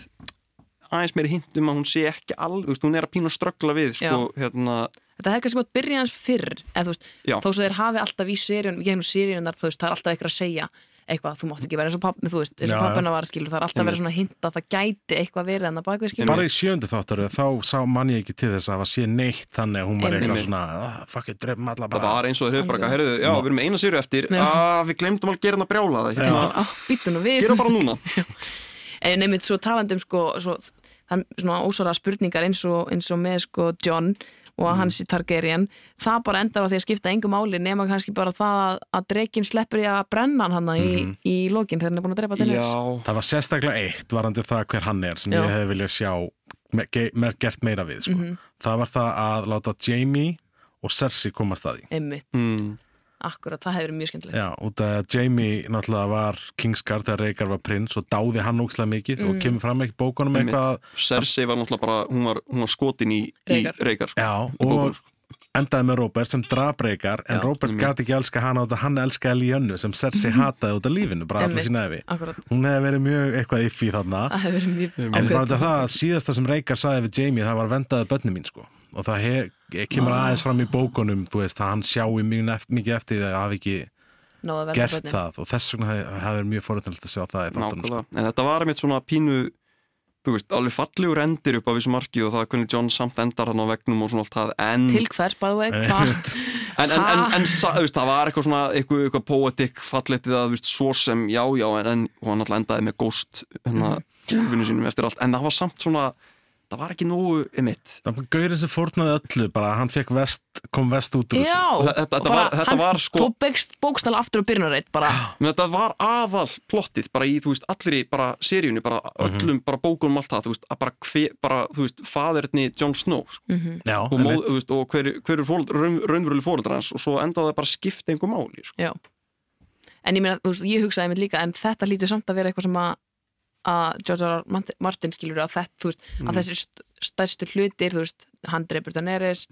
aðeins meiri hint um að hún sé ekki alveg, hún er að pína að ströggla við, sko, hérna. Þetta hefði kannski mátt byrja hans fyrr eða þú veist, þó svo þeir hafi alltaf í seríun gegnum seríunar, þú veist, það er alltaf eitthvað að segja eitthvað, þú mátt ekki vera eins og pappi, þú veist eins og pappina var, skilur, það er alltaf verið svona hint að það gæti eitthvað verið en það bakvið, skilur. Bara í sjöndu þáttaröð þá sá mann ég ekki til þess að það var sé neitt þannig að hún var eitthvað svona ah, fuck it, drefum alla það bara. var eins og þeir hefur bara, heyrðu, já, við erum eina sýru eftir. Að við glemdum að gera hana brjála það hérna, gera bara núna. En nefnir svo talandum sko, svo, það er svona ósvara spurningar eins og, eins og með sko John og Mm. hans í Targaryen það bara endar á því að skipta engum máli nema kannski bara það að, að dreikin sleppur í að brenna hann hann í, í lokin þegar hann er búin að drepa Mhm. já, Það var sérstaklega eitt varandi það hver hann er sem Já. ég hefði viljað sjá me, ge, me, gert meira við sko. Mhm. það var það að láta Jamie og Cersei komast að því einmitt, mm, akkurat, það hefur verið mjög skemmtilegt. Já, út af að Jamie náttúrulega var Kingsguard þegar Reykjar var prins og dáði hann ókslega mikið Mm. og kemur fram ekki bókunum eitthvað Cersei var náttúrulega bara, hún var, hún var skotin í Reykar, sko, Já, í og sko. endaði með Robert sem draf Reykjar en Já. Robert gæti ekki elska hana út af hann elskaði Lyannu sem Cersei hataði út af lífinu bara Einmitt. sína efi akkurat, Hún hefði verið mjög eitthvað iffi þarna. Það hefur verið mjög En ákveðið bara þetta það síðasta sem Reykjar það börni og það hef, kemur Ah. aðeins fram í bókunum þú veist hann sjái mjög eftir, mikið eftir því að hafi ekki verða gert börnin. það og þess vegna hefði hef mjög forutnilegt að sjá það sko. En þetta var einmitt svona pínu þú veist, alveg fallegur endir upp á vissu marki og það er hvernig John samt endar hann á vegnum og svona allt það, en til hvers, by the way, hvað en, en, en, en sa- veist, það var eitthvað svona eitthvað, eitthvað poetic falletið að, þú veist, svo sem já, já, en, hann alltaf endaði með ghost hérna, úlfinu sínum eftir allt, en það var samt svona það var ekki nógu emitt Það var gaurinn sem fórnaði öllu bara hann fekk vest, kom vest út úr Já, Og þetta- þetta og bara var- þetta var sko- bókstala aftur á byrjunarreitt þetta var aðal plottið bara í, veist, allir í bara seríunni bara öllum, bara bókunum allt það, veist, bara, hver, bara veist, faðurinn Jon Snow sko. Mhm. Já, og, móð, og hver, hver er raunveruleg fóreldra hans og svo endaði það bara skipta einhver máli sko. en ég meina, ég hugsaði mér líka en þetta lítur samt að vera eitthvað sem að að George R. R. Martin- skilur að þetta, þú veist, Mm. að þessi st- stærstu hlutir, þú veist, hann dreipur Daenerys,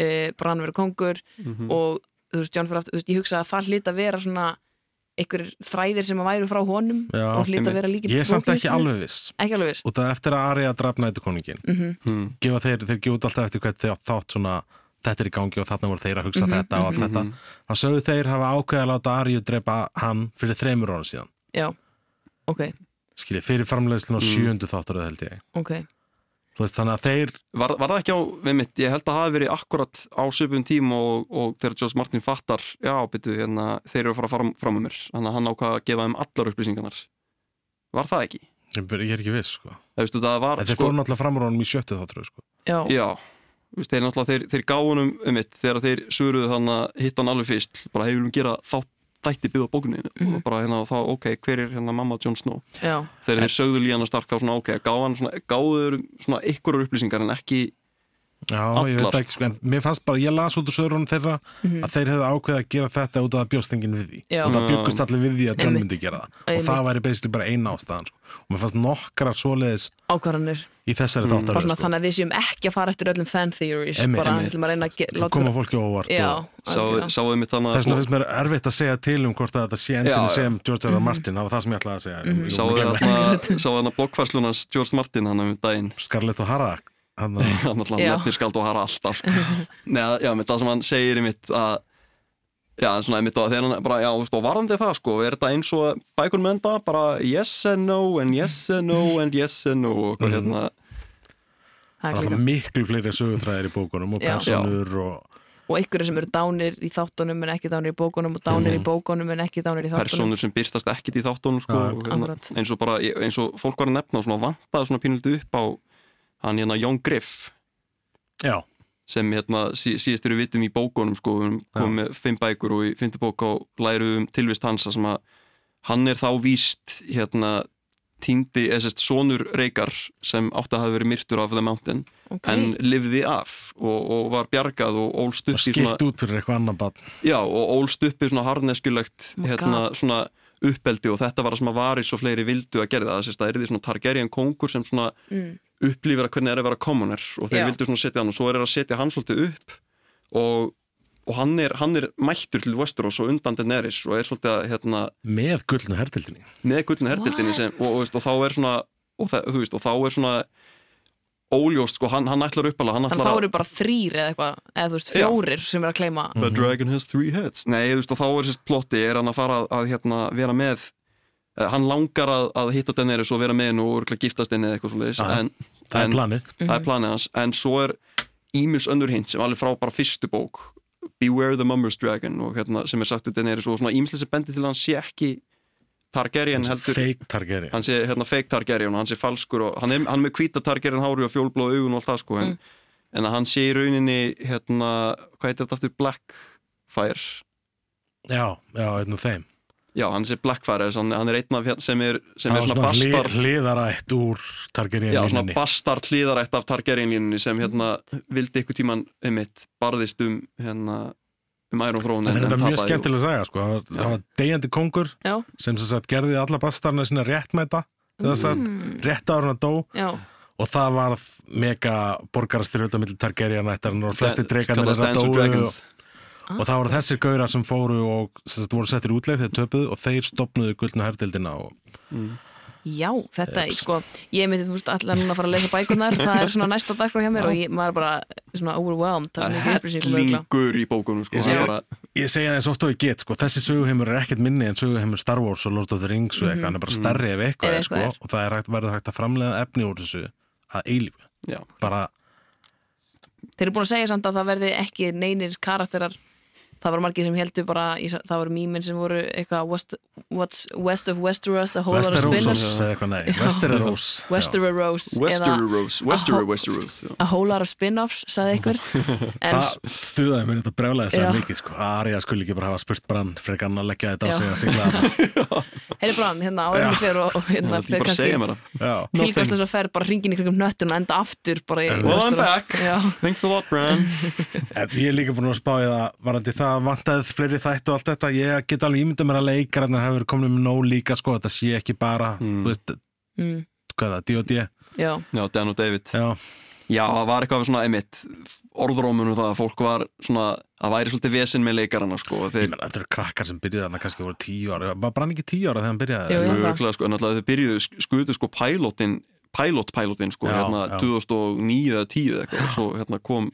uh, Brann verður kongur Mhm. og þú veist, John fyrir aftur, þú veist, ég hugsaði að það hlýta að vera svona einhver þræðir sem að væru frá honum Já, og hlýta að vera líka Ég er samt ekki alveg viss. Ekki alveg viss. Út af eftir að Arja draf nætukoningin mm Hmm. gefa þeir, þeir gefa út alltaf eftir hvert þeir þátt svona þetta er í gangi og þarna voru þeir að hugsa Mhm, þetta og allt þetta. Þá sögðu þeir hafa ákveða að láta Arju drepa hann fyrir þremur ára síðan. Já, ok, skiljið, fyrir framleiðslun á Mm. sjöndu þáttur held ég ok Þú veist, þannig að þeir Var, var það ekki á, við mitt, ég held að það hafi verið akkurat á söpum tím og, og þegar George Martin fattar, já, byrju, hérna, þeir eru að fara fram, fram með mér, þannig að hann ákvað að gefa þeim allar upplýsingarnar. Var það ekki? ég, ég er ekki viss sko. Það veistu, það var, þeir fóru náttúrulega fram úr honum í sjöttu þáttur sko. já, já, þú veist, þeir náttúrulega, þeir, þeir gáðunum um mitt, þegar þeir suruðu hann að hitta hann alveg fyrst, bara hefur við gera þá þætti byggða bókunni Mhm. og bara hérna, þá, ok, hver er hérna mamma Jon Snow? já, Þegar þeir sögðu Líana Stark þá svona, ok, gáðu hann svona, gáður svona ykkur upplýsingar en ekki, Já, ég veit Allar. ekki, sko, en mér fannst bara, ég las út úr sögurinn þeirra Mhm. að þeir hefðu ákveðið að gera þetta út af að bjóstengin við því Já. og það byggust allir við því að John myndi gera það og Einmitt. það væri basically bara eina ástæðan sko. og mér fannst nokkra svoleiðis ákvarðanir í þessari Mm. þáttar sko. þannig að við séum ekki að fara eftir öllum fan theories Einmitt, bara einmitt. að reyna að ge- láta koma fólki óvart og þess vegna finnst mér erfitt að segja til um hvort að þetta sé endinu já. sem George R. R. Mhm. Martin það var það sem ég ætlaði að segja mm Sáðu þarna, sáðu þarna blokkfærslunans George Martin hann um daginn Scarlett O'Hara hann, hann nefnir skald og hara alltaf sko. Nei, já, með það sem hann segir í mitt að já, svona einmitt að þegar hann bara, já, þú veist, og varandi það sko, er þetta eins og bækun mennda, bara yes and no and yes and no and yes and no og hvað Mhm. hérna, það er alltaf miklu fleiri sögutræðir í bókunum og personur og og einhverju sem eru dánir í þáttunum en ekki dánir í bókunum og dánir í Mhm. bókunum en ekki dánir í þáttunum personur sem byrtast ekkit í þáttunum sko, og hérna, eins og bara, eins og fólk var að nefna og svona vantaði svona pínuldu upp á hann hérna Jón Griff. Já, sem hérna sí, síðast eru vitum í bókunum sko, við komið með fimm bækur og í fymti bók á læru um tilvist hans að hann er þá víst hérna týndi, eða sérst, sonur Reykar sem átti að hafa verið myrtur af The Mountain Ok. en lifði af og, og var bjargað og ólst upp í svona, skipt út fyrir eitthvað annar bann já, og ólst upp í svona harneskjulegt Oh hérna, svona uppeldi og þetta var það sem að varis og fleiri vildu að gera það, að það er því svona Targaryen kongur sem svona mm. Upplifir að hvernig er að vera commoner og þeir Já. vildu svona setja hann og svo er að setja hann svolítið upp og, og hann, er, hann er mættur til Westeros og undan Daenerys og er svolítið að hérna, með gullnu hertildinni með gullinu herdildinni sem, og, og, veist, og þá er svona og, það, veist, og þá er svona óljóst, sko, hann, hann ætlar upp alveg hann þannig ætlar þá að eru bara þrýr eða eitthvað eða þú veist, Já. fjórir sem er að kleima The dragon has three heads. Nei, þú veist, og þá er sérst plotti er hann að fara að, að hérna, vera með hann langar að, að hitta Daenerys og vera með henni og örugglega giftast henni eða eitthvað svo leiðis Já. en, það en, er planið. Það er planið hans en svo er Ímus önnur hint sem alveg frá bara fyrstu bók Beware the Mummer's Dragon og hérna sem er sagt en er svo svona sem bendi til að hann sé ekki Targaryen heldur fake Targaryen. Hann sé hérna fake Targaryen og hann sé falskur og hann er, hann er með hvíta Targaryen hári og fjólblóð augun og allt það sko en, en að hann sé í rauninni hérna, hvað heitir þetta aftur? Blackfire? Já, já, einn og þeim já, hann sé Blackfire hann, hann er einn af sem er, sem er svona svona bastard hlið, hliðarætt úr Targaryen Já, svona bastard hlýðarætt af Targaryen-línunni sem hérna vildi ykkur tíman einmitt barðist um hérna um Iron Throne Það er en, þetta en mjög tapaði skemmtilega að segja sko. það var, það var deyjandi kongur já, sem sem sagt gerði alla bastarna sína réttmæta mm. sagt, rétt ára hann dó. Já, og það var mega borgarastyrjöld á milli Targaryen ættarinnar og flesti Dance of dóu og, Dragons og það voru þessir gaurar sem fóru og sem sagt, voru settir útleið þegar töpuðu og þeir stopnuðu gullnu herdildina og já, þetta er Jeps. sko ég myndi, þú veist, allar núna að fara að lesa bækunar það er svona næsta dag frá hjá mér og ég, maður er bara svona overwhelmed, það er mikið upplýsingum hellingur í bókunum sko. Ég bara, ég segja það eins og oft og ég get sko, þessi söguheimur er ekkert minni en söguheimur Star Wars og Lord of the Rings og eitthvað, hann er bara stærri ef eitthvað, sko, eitthvað er. og það er hægt, verður hægt að framlega efni úr þessu að eilífu. Já, bara, þeir eru búin að segja samt að það verði ekki neinir karakterar það var margir sem heldur bara, í, það voru mýmin sem voru eitthvað west, what's, west of Westeros a whole lot of Westeros eða eitthvað nei, Westeros. Westeros Westeros Westeros, a whole lot of spin-offs, sagði einhver. Það stuðaði mér þetta brjálæðist Já. það mikið sko, Arja skulle ekki bara hafa spurt brann frekar hann að leggja þetta á sig að sigla þetta heyrðu bara, hérna áðurinn fyrir og, hérna það fyrir bara að segja mér það. Já, tilgast þess að fer bara hringin í kringum nöttun og enda aftur bara í Well, I'm back. Já, thanks a lot Bran. En ég er líka búin að spá í það það vantaði fleiri þætt og allt þetta ég get alveg ímyndað mér að leikararnir hafa verið komin með nóg líka sko, þetta sé ekki bara Mm. þú veist, mm, hvað er það, D.O.D. já, já, Dan og David Já, Já, það var eitthvað svona emitt orðrómun um það að fólk var svona að væri svolítið vesinn með leikarana sko og Ég þeir meina, þetta eru krakkar sem byrjuði þarna kannski voru tíu ára, var brann ekki tíu ára þegar hann byrjaði? Jú, ég held það. Mjöglega, sko, en náttúrulega þeir byrjuðu sk- skutu sko pilotin pilot-pilotin sko, Já, hérna já. 2009 eða 10 eða eitthvað og svo hérna kom,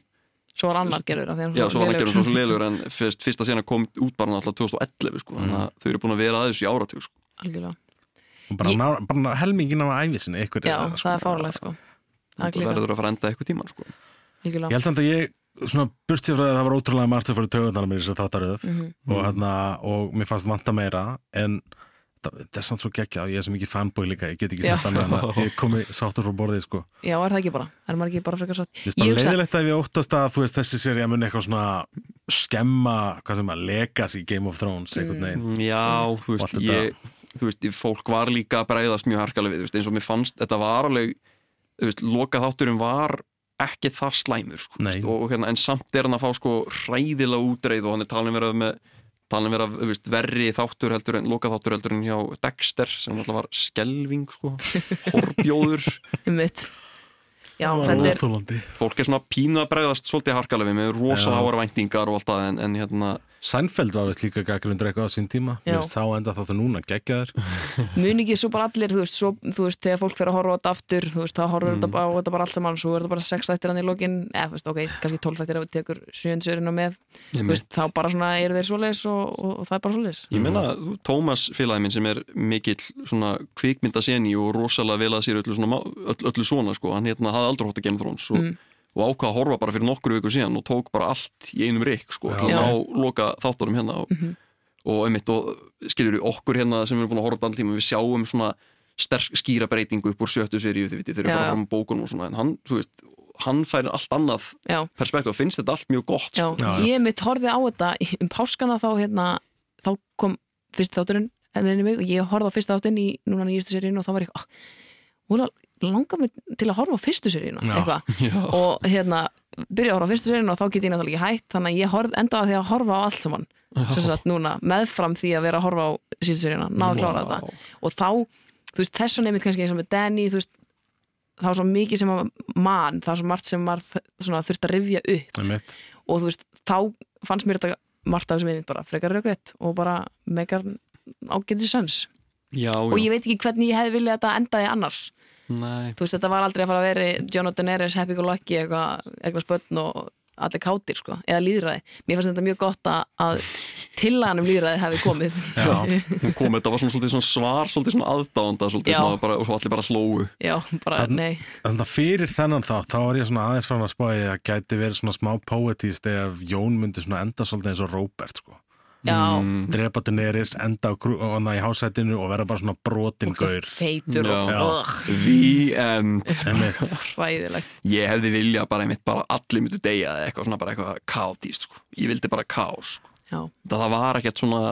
Svo var annar gerður já, svo var hann lélegur. gerðum svo svo leilur en fyrst, fyrsta sena kom út bara náttúrulega 2011 sko, þannig að þau eru búin að vera aðeins í áratug sko. Algjörlega. Bara, Ég- bara helmingin af einhver Já, það er fárlegt sko. Það er það klíka, verður að fara enda eitthvað tíman sko. Ég algjörlega. held samt að ég, svona, burt sér frá því að það var ótrúlega margt að fara tögunar mér í þess að þáttaröð Mhm. og, hérna, og mér fannst vanta meira en það, það er samt svo geggja og ég er sem ekki fanboy líka, ég get ekki sett hann þannig að ég komi sáttur frá borðið sko. Já, er það ekki bara? Er maður ekki bara frekar satt? Mér finnst bara Ég leiðilegt að ég óttast að þú veist, þessi séri að muni eitthvað svona skemma, hvað sem að legacy Game of Thrones einhvern veginn Já, þú Og veist, ég, þú veist, ég- fólk var líka að bræðast mjög harkalega við, þú veist, eins og mér fannst, þetta var alveg, þú veist, loka þátturinn var ekki það slæmur, sko, veist, og hérna, en samt er hann að fá, sko, hræðilega útreið og hann er talin verið með, talin verið, þú veist, verri þáttur heldur en, loka þáttur heldur en hjá Dexter, sem alltaf var skelving, sko, horbjóður, Um mitt. Já, þetta er, fólk er svona pínu að bræðast svolítið harkalega við með háar væntingar og allt það, en, en hérna, Seinfeld var vist líka gaggrundur eitthvað á sín tíma. Mér finnst þá enda þáttu núna geggjaður muni ekki svo bara allir, þú veist, svo, þú veist, þegar fólk fyrir að horfa á þetta aftur, þú veist, þá horfur þetta á þetta bara allt saman, svo er þetta bara sex þættir hann í lokin, eða þú veist, ok, kannski tólf þættir ef við tekur sjöndsurinn á með, þú veist, þá bara svona eru þeir svoleiðis og, og, og það er bara svoleiðis. Ég meina, þú, Tómas félagi minn sem er mikill svona kvikmyndaseni og rosalega vel að sér öllu svona, öll, öllu svona sko, hann hérna og, Mm. og ákvað að horfa bara fyrir nokkru viku síðan og tók bara allt í einum rikk sko, til að ná loka þáttunum hérna og, Mhm. og einmitt og skiljur við okkur hérna sem við erum búin að horfa á allan tíma, við sjáum svona sterk skýra breytingu upp úr sjöttu seríu þegar við fara fram á bókunum og svona, en hann, þú veist hann fær allt annað Já, perspektu og finnst þetta allt mjög gott já, sko. Já, ég mitt horfið á þetta um páskana þá hérna, þá kom fyrst þátturinn enninni mig og ég horfði á fyrst þáttinn í núna nýjustu seríun og þá var ég, ah, hún langar mig til að horfa á fyrstu Já. og hérna byrja að horfa á fyrstu seríun og þá get ég náttúrulega ekki hætt þannig að ég horf, endaði á því að horfa á allt saman sem sagt núna, meðfram því að vera að horfa á síðustu seríuna, náðu að klára Vá. þetta og þá, þú veist, þess og nefnir kannski eins og með Danny, þú veist það var svo mikið sem að mann, það var svo margt sem maður þ- svona, þurfti að rifja upp Einmitt. og þú veist, þá fannst mér þetta margt af þessum einmitt bara frekar raugrætt og bara megar ágætið sens Já, og ég veit ekki hvernig ég hefði viljað að þetta endaði annars. Nei. Þú veist, þetta var aldrei að fara að veri Jonathan Eres, Happy Go Lucky eitthvað, eitthvað spötn og allir kátir sko, eða líðræði mér fannst þetta mjög gott að, að tillaganum líðræði hefði komið. Já, hún kom, þetta var svona, svolítið svona svar svona svolítið Já. svona bara, og allir bara hlóu já, bara, Þarna- nei. Þannig að fyrir þennan þá, þá var ég svona aðeins frá að spáði að gæti verið svona smá poetist ef Jón myndi svona enda svolítið eins og Róbert sko. Mm. Drepa Daenerys, enda á krú, og hana í hásætinu og vera bara svona brotin gaur. feitur og, The end Einmitt. hræðilegt Ég hefði vilja bara einmitt bara allir myndu deyja eða eitthvað svona bara eitthvað kátíst sko. Ég vildi bara kás sko. já, það, það var ekkert svona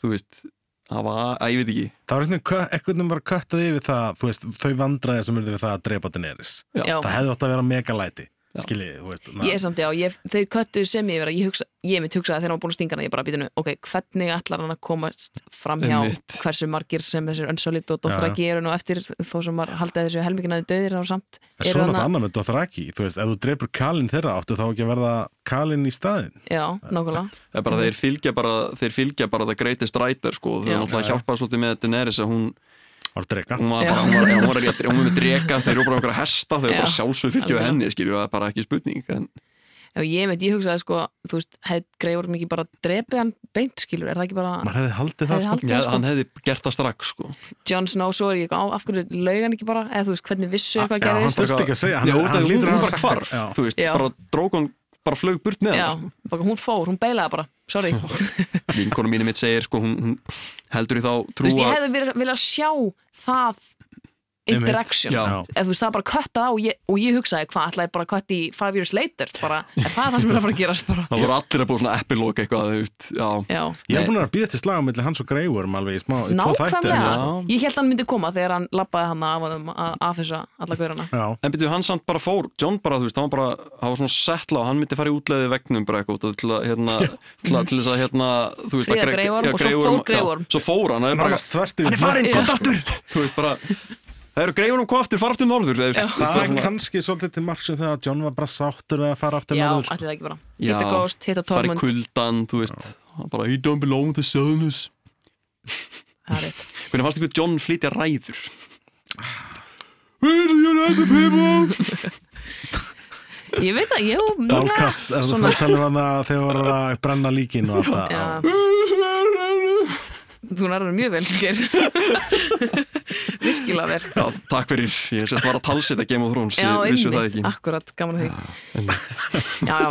þú veist það var, að ég veit ekki Það var einhvern veginn eitthvað sem var köttað yfir það, þú veist, þau vandræði sem verður við það að drepa Daenerys. Já. Það hefði átt að vera megalæti, Já. skiljið, þú veist. na- Ég er samt, já, ég, þeir köttu sem ég vera ég, hugsa, ég mitt hugsaði þegar hann var búin að stinga hana ég bara býtinu, ok, hvernig ætlar hann að komast fram hjá Einmitt. hversu margir sem þessir önsolid og. Dothraki eru nú eftir þó sem haldið þessu helminginaði döðir þá samt En svo náttúrulega annað með Dothraki, þú veist, ef þú dreipur Kalin þeirra áttu þá ekki að verða Kalin í staðin. Já, nákvæmlega er þeir fylgja bara þeir fylgja bara það greatest writer Já. Já, já. Daenerys að drega. hún var Já. bara hún var, hún var, var, hún var drega, þeir eru bara með einhverja hesta þau eru bara Já. sjálfsög Alveg. henni skilju, það er bara ekki spurning en, Já, ég mitt, ég hugsaði sko, þú veist, hefði greiður mikið bara drepið hann beint skilur, er það ekki bara Maður hefði haldið það, sko. já, sko. hann hefði gert það strax sko. Jon Snow, svo er ég á, af hverju laug hann ekki bara, eða þú veist, hvernig vissu Já, eitthvað hann gerðist þurfti ekki að segja, hann- já, hann hann, að bara hvarf. Já. þú veist, Já. bara drókon bara flög burt með Já, hann bara hún fór, hún beilaði bara, sorry Þú sko. vinkonu mínu mitt segir sko, hún, hún heldur í þá trú veist, ég að hefði viljað vilja sjá það. Interaction. eða þú veist það bara köttað á og ég, og ég hugsaði hvað ætlaði bara að kötta í five years later? Bara, er það það sem er að fara að gerast bara? Það voru allir að búið svona epilóg eitthvað þú veist, já, já, Ég hef búin að býða til slaga millir hans og Greyworm alveg í smá, ég held hann myndi koma þegar hann lappaði hann af að affisa alla Já, En byrju, hann samt bara fór, John bara, þú veist, hann bara, hann var svona settla og hann myndi fara í útleiði vegnum bara eitthvað til að, hérna, til að, til þess að, hérna, þú veist, að já, og svo fór Worm. Svo fór hann, hann er farinn, Já. gott aftur, þú veist, bara, Það eru greifunum hvað aftur, fara aftur norður Já. Það er kannski svolítið til marksum þegar John var bara sáttur að fara aftur Já, norður, sko. allir það ekki bara Já. Hitta Ghost, hitta fara í Tormund kuldan, þú veist bara, he don't belong to Southerners Það er rétt Hvernig fannst ykkur John flytja ræður? Where do you like the people? Ég veit að, jú, mögulega Dálkast, er það Svona- svo talið um það þegar var að brenna líkin og allt Já, það þú nærður mjög vel Geir. Virkilega vel. Já, takk fyrir, ég sést var að talsita Game of Thrones, Já, ég vissu það einmitt, ekki. Akkurat, gaman að því. Já, já,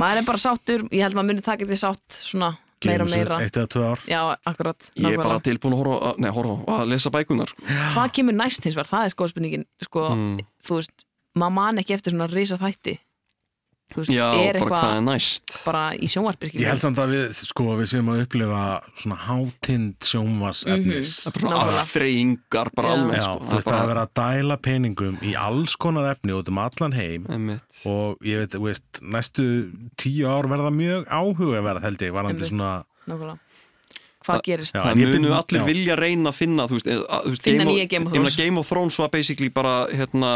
maður er bara sáttur Ég held maður muni taka því sátt svona meira og meira. Eitt eða tvö ár. Já, akkurat, Ég er bara nákvæmlega. tilbúin að horfa, nei, horfa að lesa bækunar sko. Hvað kemur næst hins vegar, það er sko spurningin. Sko, Mm. þú veist, maður man ekki eftir svona risa þætti veist, Já, er bara hvað er eitthvað næst bara í sjónvarpyrkjum Ég held samt að við, sko, við séum að upplifa svona hátind sjónvarsefnis Það er bara svona Nákvæmlega. afþreyingar bara Já, sko. þú veist, það er verið að dæla peningum í alls konar efni út um allan heim Einmitt. og ég veit, þú veist, næstu tíu ár verða mjög áhugaverð held ég, varandi svona Nákvæmlega Hvað gerist? Já, Það munu allir já. vilja reyna að finna þú veist, að, þú veist, Finna Game of- nýja Game of ég meina, Thrones. Game of Thrones var basically bara hérna,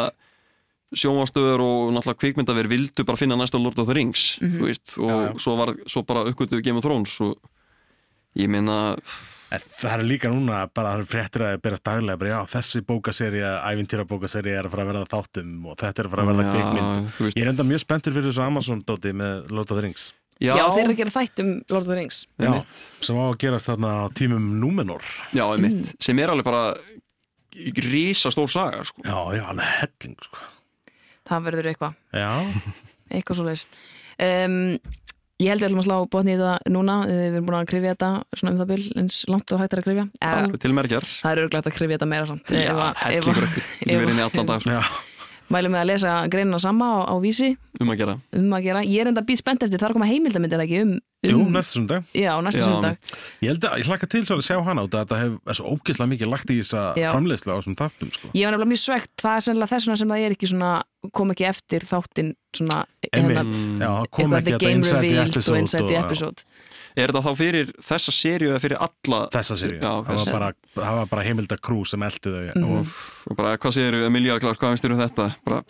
sjónvastöður og náttúrulega kvikmyndaver vildu bara finna næsta Lord of the Rings Mhm. þú veist, og Já, já. Svo, var, svo bara uppgötuðu Game of Thrones og ég meina Það er líka núna bara fréttir að berast daglega bara, já, þessi bókaserja, ævintýra bókaserja er að fara að verða þáttum og þetta er að fara að verða já, kvikmynd Ég er enda mjög spenntur fyrir þessu Amazon-dóti með Lord of the Rings já, Já, þeir eru að gera þætt um Lord of the Rings Já, sem á að gerast þarna á tímum Númenor já, Mm. einmitt, sem er alveg bara risa stór saga sko. Já, já, alveg helling, sko Það verður eitthvað, Já, eitthvað svo leis um, Ég held við ætlum að slá botni í þetta núna. Við erum búin að krifja þetta svona um það bil eins langt og hægt er að krifja. Alveg til merkjar Það er örglegt að krifja þetta meira samt. Já, að- að- ekki, að- inn í allan dag sko, já, Mælum við að lesa greinina sama á, á vísi. Um að gera. Um að gera. Ég er enda býð spennt eftir, það er að koma heimildamyndir ekki um jú, næstu sundag Já, næsta Já, sundag Ég held að, ég hlakka til svo að sjá hana út að þetta hef, er svo ógeðslega mikið lagt í þessa Já. framleiðslu á þessum þáttum, sko Ég var nefnilega mjög svegt, það er sennilega þess vegna sem það er ekki svona, kom ekki eftir þáttinn svona Einmitt, Mm. já, það kom eitthvað ekki The Game Revealed og episode Inside the. Episode Er þetta þá fyrir þessa sériu eða fyrir alla Þessa séri, Já, það var bara, það var bara heimilda krú sem eldi þau Mhm. og, og bara, hvað segir Emilia Clark, hvað finnst þér um þetta? Bara,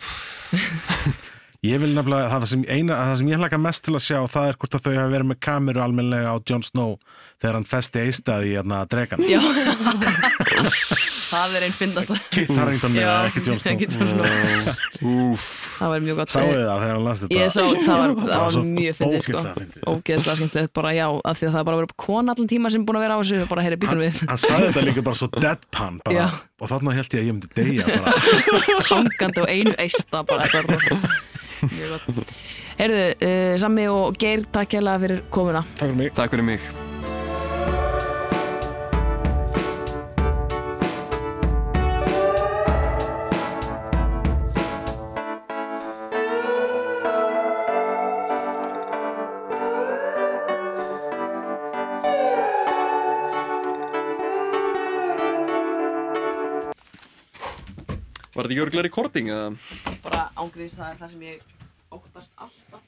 Ég vil nefnilega, það sem, eina, það sem ég hlaka mest til að sjá það er hvort að þau hafa verið með kameru almennilega á Jon Snow þegar hann festi eistað í hérna dregan Já. Það er einn fyndast Kit Harington með ekki Jon Snow. Ekki Jon Snow. úf Það var mjög gott. Sáðu þið það þegar hann las þetta? Ég sá, það var, það var mjög fyndið sko. ógeðslega fyndið. Ógeðslega skemmtilegt. Bara já af því að það er bara verið kona allan tíma sem er búin að vera á þessu bara heyri býtum við. Hann sagði þetta líka bara svo deadpan bara, og þarna held ég að ég myndi deyja bara. hangandi og einu eista bara þetta Heyrðu, uh, Sammi og Geir takk hérlega fyrir komuna. Takk fyrir mig. Takk fyrir mig Var þetta ekki örglega recording eða? bara ángriðis það er það sem ég óttast alltaf